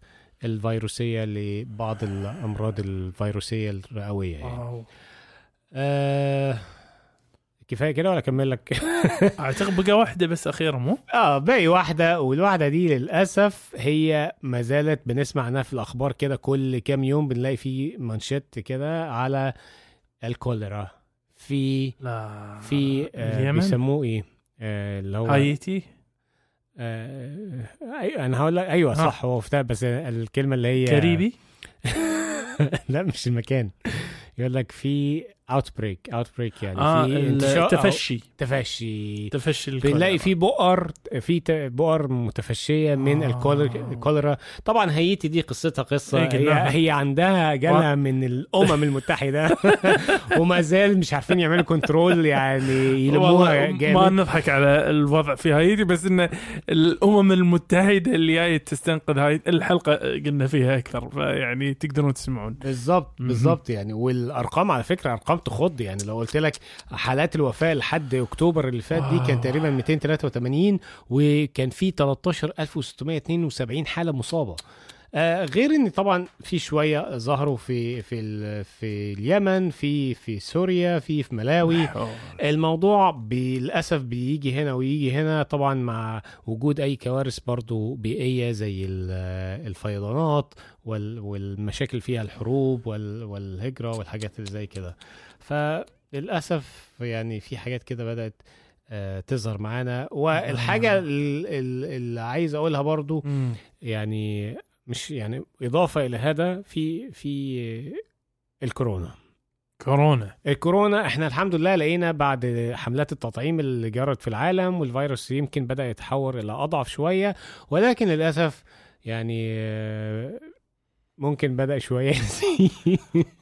الفيروسية لبعض الأمراض الفيروسية الرئوية يعني. آه كفاية كده ولا أكمل لك أعتقد بقى واحدة بس أخيرة مو؟ آه باقي واحدة والواحدة دي للأسف هي ما زالت بنسمع عنها في الأخبار كده كل كام يوم بنلاقي في مانشيت كده على الكوليرا في لا في آه اليمن؟ بيسموه إيه؟ آه اللي هو هايتي آه أنا هقول لك أيوه ها. صح هو بتاع بس الكلمة اللي هي كاريبي لا مش المكان يقول لك في outbreak outbreak يعني. آه في التفشي تفشي. تفشي. الكوليرا. بنلاقي في بؤر في بؤر متفشية من آه. الكوليرا طبعا هايتي دي قصتها قصة. إيه هي. هي عندها جالها من الأمم المتحدة. وما زال مش عارفين يعملوا control يعني يلموها والله ما جامد. نضحك على الوضع في هايتي بس إن الأمم المتحدة اللي جاية تستنقذ هايتي الحلقة قلنا فيها أكثر فيعني تقدرون تسمعون. بالظبط. بالظبط يعني. والأرقام على فكرة أرقام تخض يعني لو قلت لك حالات الوفاة لحد أكتوبر اللي فات دي كان آه. تقريبا 283 وكان في 13672 حالة مصابة آه غير إن طبعا في شوية ظهروا في في في اليمن في في سوريا في في ملاوي. الموضوع للاسف بيجي هنا ويجي هنا طبعا مع وجود أي كوارث برضو بيئية زي ال- الفيضانات وال- والمشاكل فيها الحروب وال- والهجرة والحاجات اللي زي كده. فللأسف يعني في حاجات كده بدأت آه، تظهر معانا. والحاجة ال- ال- اللي عايز أقولها برضو. يعني مش يعني إضافة إلى هذا في في الكورونا. كورونا. الكورونا إحنا الحمد لله لقينا بعد حملات التطعيم اللي جرت في العالم والفيروس يمكن بدأ يتحور إلى أضعف شوية ولكن للأسف يعني ممكن بدأ شوية.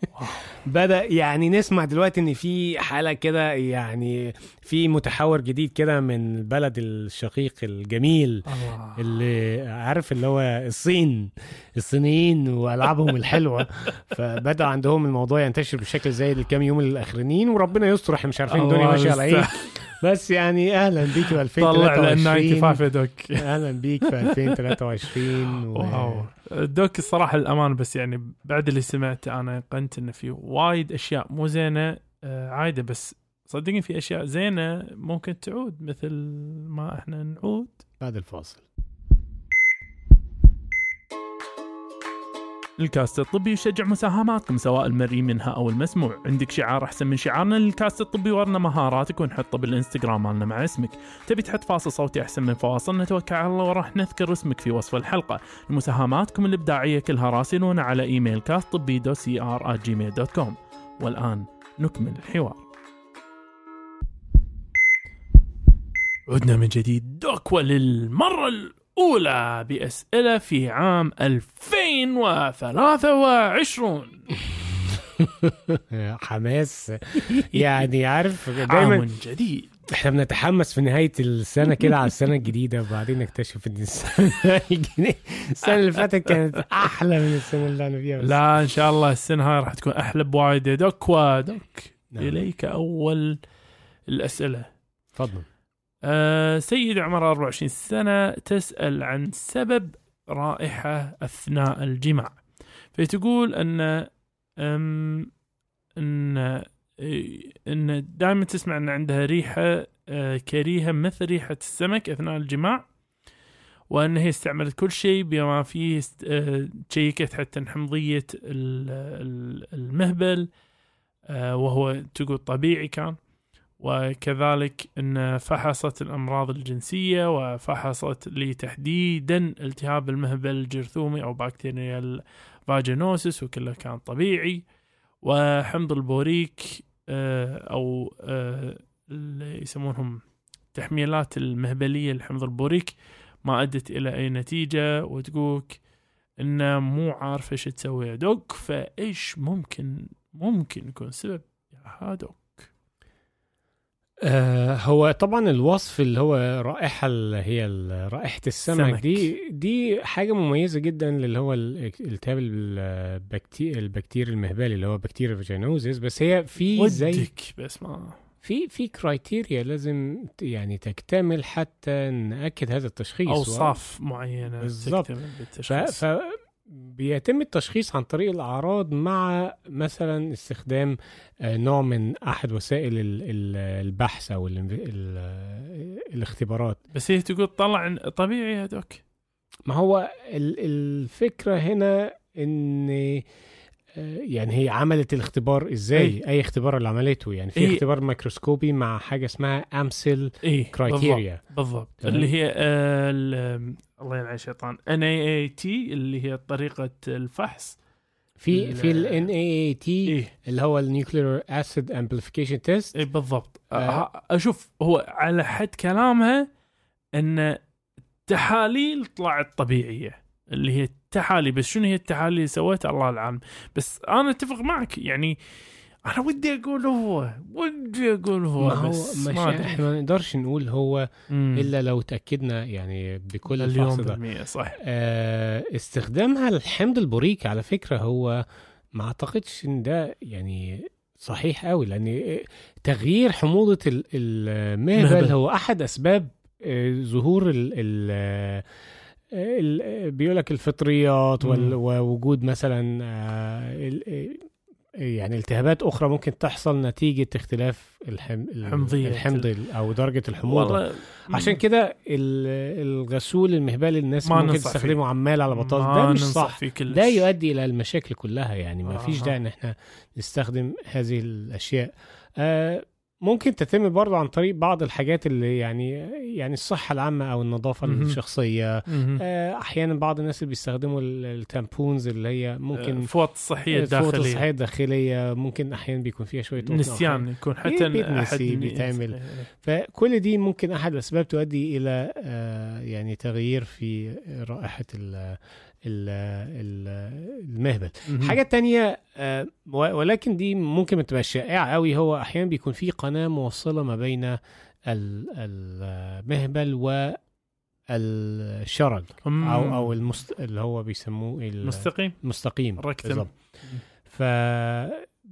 بدأ يعني نسمع دلوقتي إن في حالة كده يعني في متحور جديد كده من البلد الشقيق الجميل الله اللي عارف اللي هو الصين. الصينيين وألعابهم الحلوة. فبدأ عندهم الموضوع ينتشر بشكل زي الكام يوم الأخرانيين وربنا يستر إحنا مش عارفين الدنيا ماشية على إيه. بس يعني أهلا بيك في طلع لنا 2023 95 يا دوك. أهلا بيك في 2023 و... واو. دوك الصراحة الأمان بس يعني بعد اللي سمعته أنا قنت إنه في وايد أشياء مو زينة آه، عايده بس صدقني في أشياء زينة ممكن تعود مثل ما إحنا نعود. بعد الفاصل. الكاست الطبي يشجع مساهماتكم سواء المرئي منها أو المسموع. عندك شعار أحسن من شعارنا للكاست الطبي ورنا مهاراتك ونحطه بالإنستغرام مالنا مع اسمك. تبي تحط فاصل صوتي أحسن من فواصلنا توكل على الله وراح نذكر اسمك في وصف الحلقة. مساهماتكم الإبداعية كلها راسلونا على إيميل كاست طبي دو سي ار Gmail dot com والآن نكمل الحوار. عدنا من جديد. دوك وللمرة الأولى بأسئلة في عام 2023 حماس. يعني عارف عام دايما جديد. إحنا بنتحمس في نهاية السنة كده على السنة الجديدة وبعدين نكتشف إن السنة الجديدة- السنة اللي فاتت كانت أحلى من السنة اللي أنا فيها. لا إن شاء الله السنة هاي راح تكون أحلى بوايد. يا دوك ودوك نعم. إليك أول الأسئلة. تفضل. أه سيد عمر 24 سنة تسأل عن سبب رائحة أثناء الجماع. فتقول أن أم أن إيه، أن دائما تسمع أن عندها ريحة أه، كريهة مثل ريحة السمك أثناء الجماع وأن هي استعملت كل شيء بما فيه أه، تشيكت حتى حمضية ال- ال- المهبل أه، وهو تقول طبيعي كان. وكذلك إن فحصت الأمراض الجنسية وفحصت لي تحديدا التهاب المهبل الجرثومي أو bacterial vaginosis وكله كان طبيعي. وحمض البوريك آه، أو آه، اللي يسمونهم تحميلات المهبلية لحمض البوريك ما أدت إلى أي نتيجة. وتقولك انه مو عارف إيش تسوي يا دوك فإيش ممكن ممكن يكون سبب؟ يا دوك هو طبعا الوصف اللي هو رائحة اللي هي رائحة السمك سمك. دي دي حاجة مميزة جدا اللي هو ال- التهاب البكتير البكتيري المهبلي اللي هو bacterial vaginosis بس هي في زي بس ما في في criteria لازم يعني تكتمل حتى نأكد هذا التشخيص أوصاف معينة بالضبط. بيتم التشخيص عن طريق الأعراض مع مثلا استخدام آه، نوع من أحد وسائل ال- ال- البحث أو ال... ال... الاختبارات. بس هي تقول طلع طبيعي يا دوك. ما هو ال- الفكرة هنا إن يعني هي عملت الاختبار إزاي أي. أي اختبار اللي عملته يعني في إيه. اختبار ميكروسكوبي مع حاجة اسمها Amsel criteria بالضبط. اللي هي آه ال- الله يلعن الشيطان NAAT اللي هي طريقة الفحص في ال- في ال NAAT إيه اللي هو ال nucleic acid amplification test إيه بالضبط آه. آه. أشوف هو على حد كلامها إن تحاليل طلعت طبيعية اللي هي التحاليل بس شنو هي التحاليل اللي سويتها الله العالم بس أنا أتفق معك يعني أنا ودي أقول هو ودي أقول هو ما هو بس مش ما. إحنا ما نقدرش نقول هو مم. إلا لو تأكدنا يعني بكل ده بالمية صح آه، استخدامها الحمض البوريك على فكرة هو ما أعتقدش إن ده يعني صحيح قوي لأن تغيير حموضة ال- المهبل مهبل. هو أحد أسباب آه، ظهور ال بيقول لك الفطريات. ووجود مثلا آه، يعني التهابات أخرى ممكن تحصل نتيجة اختلاف الحم حمضية. الحمض ال- أو درجة الحموضة. والله عشان كده ال- الغسول المهبلي الناس ممكن تستخدمه عمال على بطال ما ده مش صح. ده يؤدي إلى المشاكل كلها يعني. ما فيش. داعي إن إحنا نستخدم هذه الأشياء. آه ممكن تتم برضه عن طريق بعض الحاجات اللي يعني يعني الصحة العامة أو النظافة مهم. الشخصية مهم. آه أحيانا بعض الناس اللي بيستخدموا ال- التامبونز اللي هي ممكن فوط الصحيه الفوط الداخليه الصحية الداخلية ممكن أحيانا بيكون فيها شوية أو. نسيان يكون حتى أحد- بيتعمل. إيه. فكل دي ممكن أحد الاسباب تؤدي إلى آه، يعني تغيير في ال المهبل. حاجة تانية آه، و- ولكن دي ممكن ما تبقاش شائعة قوي هو أحيانا بيكون في قناة موصله ما بين ال- المهبل والشرج مم. أو أو المست... اللي هو بيسموه ال- مستقيم المستقيم ركتم. بالظبط ف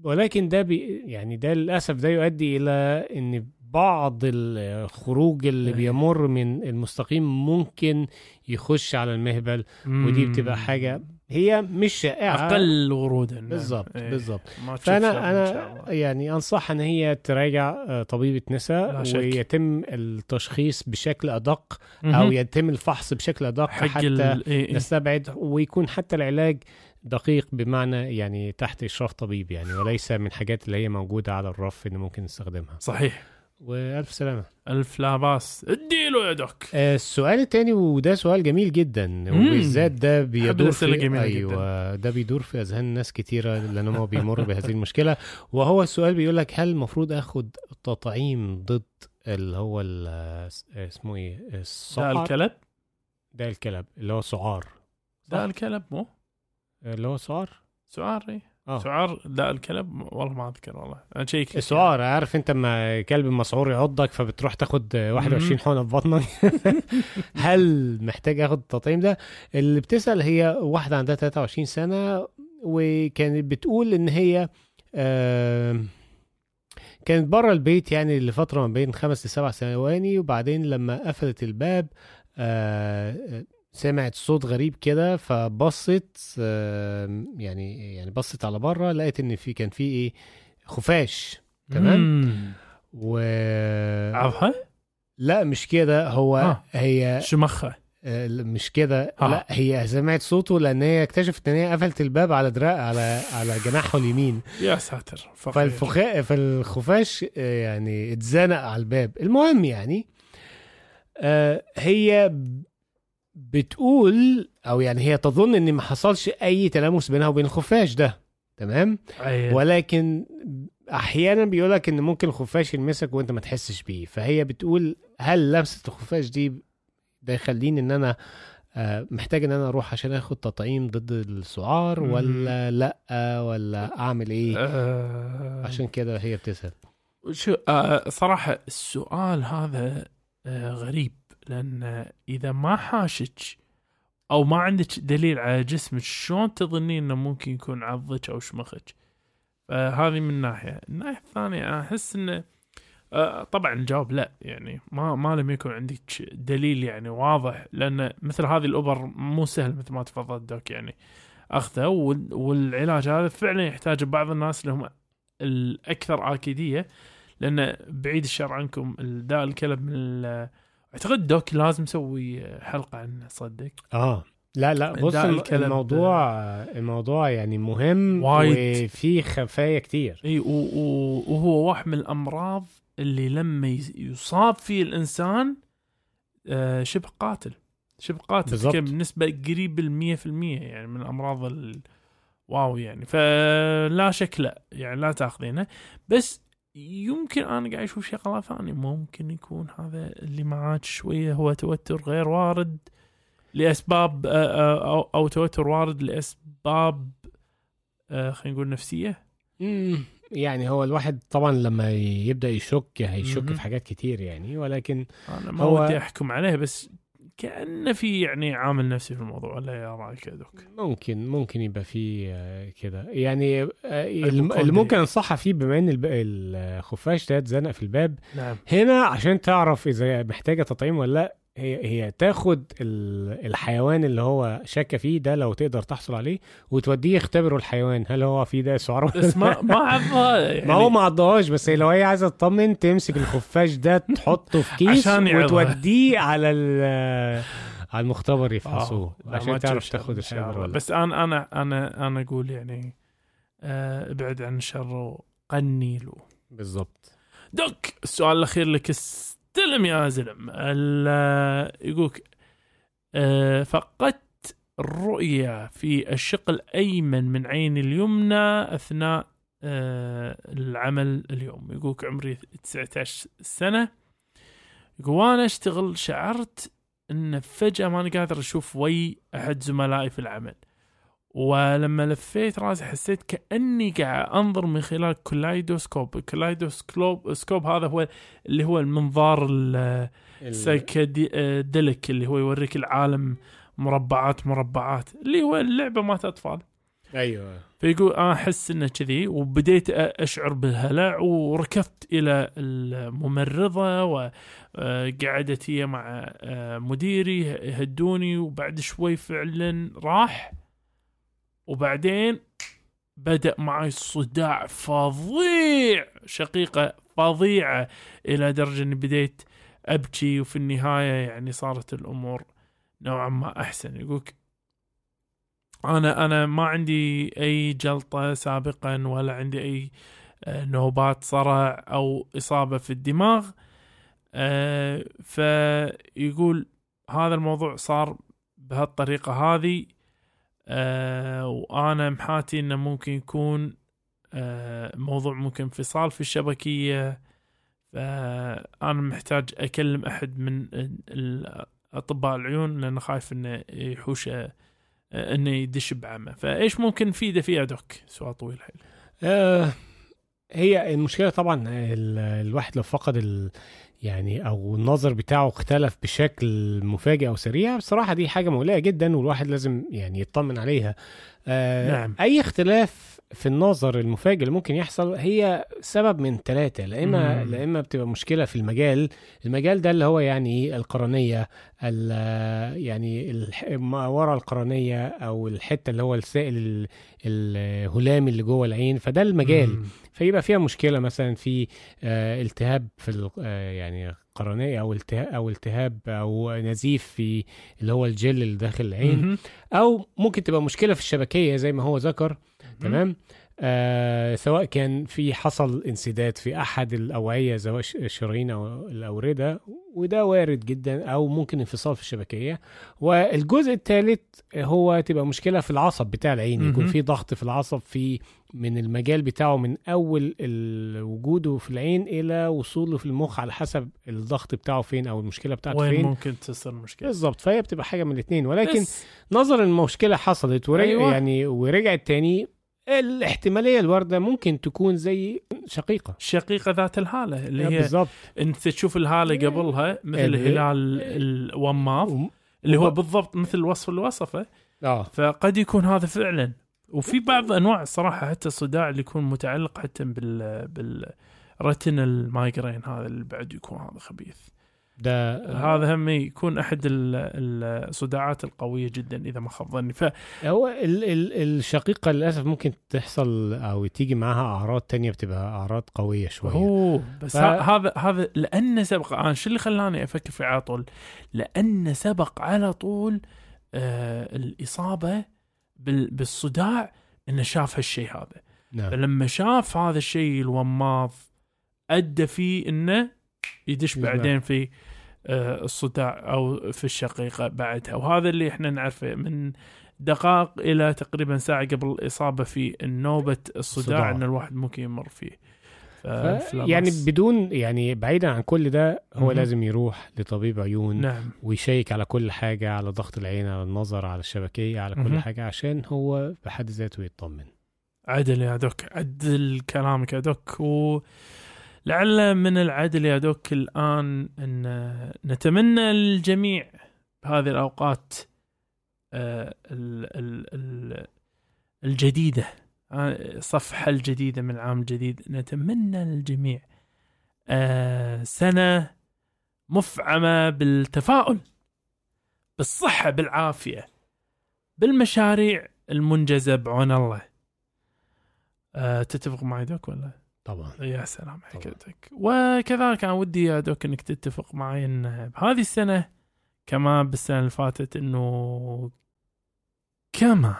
ولكن ده بي يعني ده للأسف ده يؤدي إلى إن بعض الخروج اللي أي. بيمر من المستقيم ممكن يخش على المهبل ودي بتبقى حاجة هي مش شائعة أقل ورودا نعم. بالظبط إيه. بالظبط فأنا أنا. يعني أنصح إن هي تراجع آه، طبيبة نساء. ويتم التشخيص بشكل أدق أو. يتم الفحص بشكل أدق حتى. إيه إيه. نستبعد ويكون حتى العلاج دقيق بمعنى يعني تحت إشراف طبيب يعني وليس من حاجات اللي هي موجودة على الرف إن ممكن نستخدمها صحيح وألف سلامة. ألف لا باس اديله يا دوك. آه، السؤال التاني وده سؤال جميل جدا. وبالذات ده بيدور في أيوه ده بيدور في أذهان ناس كتيرة لأن هو بيمر بهذه المشكلة. وهو السؤال بيقول لك هل المفروض آخد تطعيم ضد اللي هو ال- اسمه إيه؟ ده السعار الكلب؟ ده الكلب اللي هو سعار ده؟ الكلب مو؟ اللي هو سعار سعار إيه؟ آه. سعار؟ ده الكلب والله ما أذكر والله. أنا شيك. السعار عارف أنت لما كلب مسعور يعضك فبتروح تاخد 21 حقنة في بطنك. هل محتاج أخد التطعيم ده؟ اللي بتسأل هي واحدة عندها 23 سنة وكانت بتقول إن هي كانت بره البيت يعني لفترة ما بين خمس لسبع ثواني وبعدين لما قفلت الباب آه، سمعت صوت غريب كده فبصت يعني يعني بصت على بره لقيت إن في كان في إيه خفاش تمام. و عرفها لا مش كده هو آه. هي شمخة آه، مش كده آه. لا هي سمعت صوته لأن هي اكتشفت إن هي قفلت الباب على دراع على على جناحه اليمين يا ساتر فقير. فالفخا فالخفاش آه، يعني اتزنق على الباب المهم يعني آه، هي بتقول أو يعني هي تظن إن ما حصلش أي تلامس بينها وبين الخفاش ده تمام؟ أيه. ولكن أحيانا بيقولك إن ممكن الخفاش يلمسك وأنت ما تحسش بيه. فهي بتقول هل لمسة الخفاش دي ده يخليني إن أنا آه، محتاج إن أنا أروح عشان آخد تطعيم ضد السعار. ولا لأ ولا أعمل إيه؟ آه، عشان كده هي بتسأل. شو آه صراحة السؤال هذا آه غريب. لأن إذا ما حاشك أو ما عندك دليل على جسمك شلون تظنين إنه ممكن يكون عضك أو شمخك؟ فهذه من ناحية. الناحية الثانية أحس إنه آه طبعا الجواب لا يعني ما ما لم يكن عندك دليل يعني واضح لأن مثل هذه الأوبر مو سهل مثل ما تفضل الدوك يعني وال- والعلاج هذا فعلا يحتاج بعض الناس اللي هم الأكثر آكيدية لأن بعيد الشر عنكم داء الكلب من أعتقد دوك لازم نسوي حلقة عنه صدق. آه. لا لا بص الموضوع الموضوع يعني مهم وايد. وفي خفايا كتير. إي وهو واحد من الأمراض اللي لما يصاب فيه الإنسان آه، شبه قاتل. شبه قاتل. بالضبط. كم؟ بنسبه قريب في المية يعني من الأمراض ال... واو يعني. فلا شك لا يعني لا تأخذينه. بس يمكن أنا قاعد أشوف شغله ثانية ممكن يكون هذا اللي معاك شوية هو توتر غير وارد لأسباب آه، آه، أو توتر وارد لأسباب آه، خلينا نقول نفسية مم، يعني هو الواحد طبعا لما يبدأ يشك هيشك مهم. في حاجات كتير يعني ولكن أنا ما هو- ودي أحكم عليه بس كانه في يعني عامل نفسي في الموضوع ولا يا رأيك يا دوك. ممكن ممكن يبقى فيه آه، كده. يعني آه، المقاومة اللي. ممكن انصحها فيه بما إن الخفاش ده اتزنق في الباب. نعم. هنا عشان تعرف إذا محتاجة تطعيم ولا لأ هي هي تاخد ال- الحيوان اللي هو شاكة فيه ده لو تقدر تحصل عليه وتوديه يختبروا الحيوان. هل هو فيه ده سعار ولا بس ما ما يعني ما هو ما عضهاش بس لو هي عايزة تطمن تمسك الخفاش ده تحطه في كيس. وتوديه على على المختبر يفحصوه آه، عشان تعرف تاخد. ولا بس أنا أنا أنا أنا أقول يعني آه، ابعد عن الشر وقني له بالظبط دوك السؤال الأخير لك استلم يا زلم. يقولك آه، فقدت الرؤية في الشق الأيمن من عيني اليمنى أثناء آه، العمل اليوم. يقولك عمري 19 سنة. وأنا أشتغل شعرت أن فجأة ماني قادر أشوف وجه أحد زملائي في العمل. ولما لفيت راسي حسيت كأني قاعد أنظر من خلال kaleidoscope. ال kaleidoscope scope هذا هو اللي هو المنظار ال- psychedelic اللي هو يوريك العالم مربعات مربعات اللي هو اللعبة مالت أطفال. أيوه. فيقول أنا أحس إنه كذي وبديت أشعر بالهلع وركضت إلى الممرضة وقعدت هي مع آه، مديري يهدوني وبعد شوي فعلا راح وبعدين بدأ معي صداع فظيع شقيقة فظيعة إلى درجة إني بديت أبكي وفي النهاية يعني صارت الأمور نوعا ما أحسن. يقولك أنا أنا ما عندي أي جلطة سابقا ولا عندي أي آه، نوبات صرع أو إصابة في الدماغ. آه، فيقول هذا الموضوع صار بهالطريقة هذه آه، وأنا محاتي إنه ممكن يكون آه، موضوع ممكن انفصال في الشبكية. فأنا محتاج أكلم أحد من اطباء العيون لأنه خايف إنه يحوش آه، إنه يدش بعمى فإيش ممكن نفيده فيها دوك؟ سؤال طويل حيل. آه هي المشكلة طبعا ال- الواحد لو فقد يعني أو النظر بتاعه اختلف بشكل مفاجئ أو سريع بصراحة دي حاجة مقلقة جدا والواحد لازم يعني يطمن عليها آه نعم. أي اختلاف في النظر المفاجئ اللي ممكن يحصل هي سبب من ثلاثة لا إما مم. لا إما بتبقى مشكلة في المجال المجال ده اللي هو يعني القرنية ال- يعني ما وراء القرنية أو الحتة اللي هو السائل ال- الهلامي اللي جوه العين فده المجال مم. فيبقى فيها مشكلة مثلا في آه، التهاب في آه، يعني قرنية أو التهاب أو التهاب أو نزيف في اللي هو الجل اللي داخل العين. أو ممكن تبقى مشكلة في الشبكية زي ما هو ذكر تمام آه سواء كان في حصل انسداد في أحد الأوعية الش- الشرايين أو الأوردة وده وارد جدا أو ممكن انفصال في الشبكية والجزء الثالث هو تبقى مشكلة في العصب بتاع العين يكون. في ضغط في العصب في من المجال بتاعه من أول وجوده في العين إلى وصوله في المخ على حسب الضغط بتاعه فين أو المشكلة بتاعته وين فين ممكن تصير مشكله بالظبط فهي بتبقى حاجة من الاثنين ولكن بس نظر المشكلة حصلت ورجع. أيوة. يعني ورجعت تاني الاحتمالية الواردة ممكن تكون زي شقيقة. الشقيقه ذات الهالة اللي هي بالظبط انت تشوف الهالة قبلها مثل ال- هلال الوماض وم- اللي هو بالضبط مثل الوصف اللي وصفه آه. فقد يكون هذا فعلا. وفي بعض أنواع الصراحه حتى الصداع اللي يكون متعلق حتى بال بال retinal migraine هذا اللي بعد يكون هذا خبيث. ده هذا هم يكون أحد ال- الصداعات القوية جدا إذا ما خاب ظني ف هو ال ال الشقيقة للأسف ممكن تحصل أو تيجي معاها أعراض تانية بتبقى أعراض قوية شوية أوه بس ف-. هذا هذا لأنه سبق أنا شو اللي خلاني أفكر فيه على طول؟ لأنه سبق على طول آه الإصابة بال... بالصداع إنه شاف هالشيء هذا نعم فلما شاف هذا الشيء الوماض أدى فيه إنه يدش. بعدين في آه، الصداع أو في الشقيقة بعدها وهذا اللي إحنا نعرفه من دقائق إلى تقريبا ساعة قبل الإصابة في نوبه الصداع. إن الواحد ممكن يمر فيه ف- يعني. بدون يعني بعيدا عن كل ده هو مهم. لازم يروح لطبيب عيون نعم ويشيك على كل حاجة على ضغط العين على النظر على الشبكية على كل مهم. حاجة عشان هو بحد ذاته يطمن عدل يا دوك عدل كلامك يا دوك ولعل من العدل يا دوك الآن أن نتمنى للجميع بهذه الأوقات آه، ال- ال- ال- الجديدة آه، الصفحة الجديدة من العام الجديد نتمنى للجميع آه، سنة مفعمة بالتفاؤل بالصحة بالعافية بالمشاريع المنجزة بعون الله تتفق معي دوك ولا؟ طبعا. يا سلام. دوك وكذلك أنا ودي يا دوك إنك تتفق معي إن بهذه السنة كما بالسنة اللي فاتت إنه كما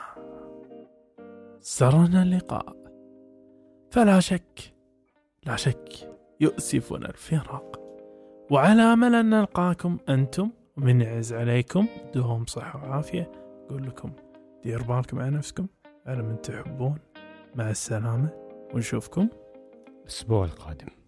سرنا اللقاء. فلا شك لا شك يؤسفنا الفراق. وعلى أمل أن نلقاكم أنتم ومن يعز عليكم دوم صحه وعافية. أقول لكم دير بالكم على نفسكم على من تحبون. مع السلامة ونشوفكم الأسبوع القادم.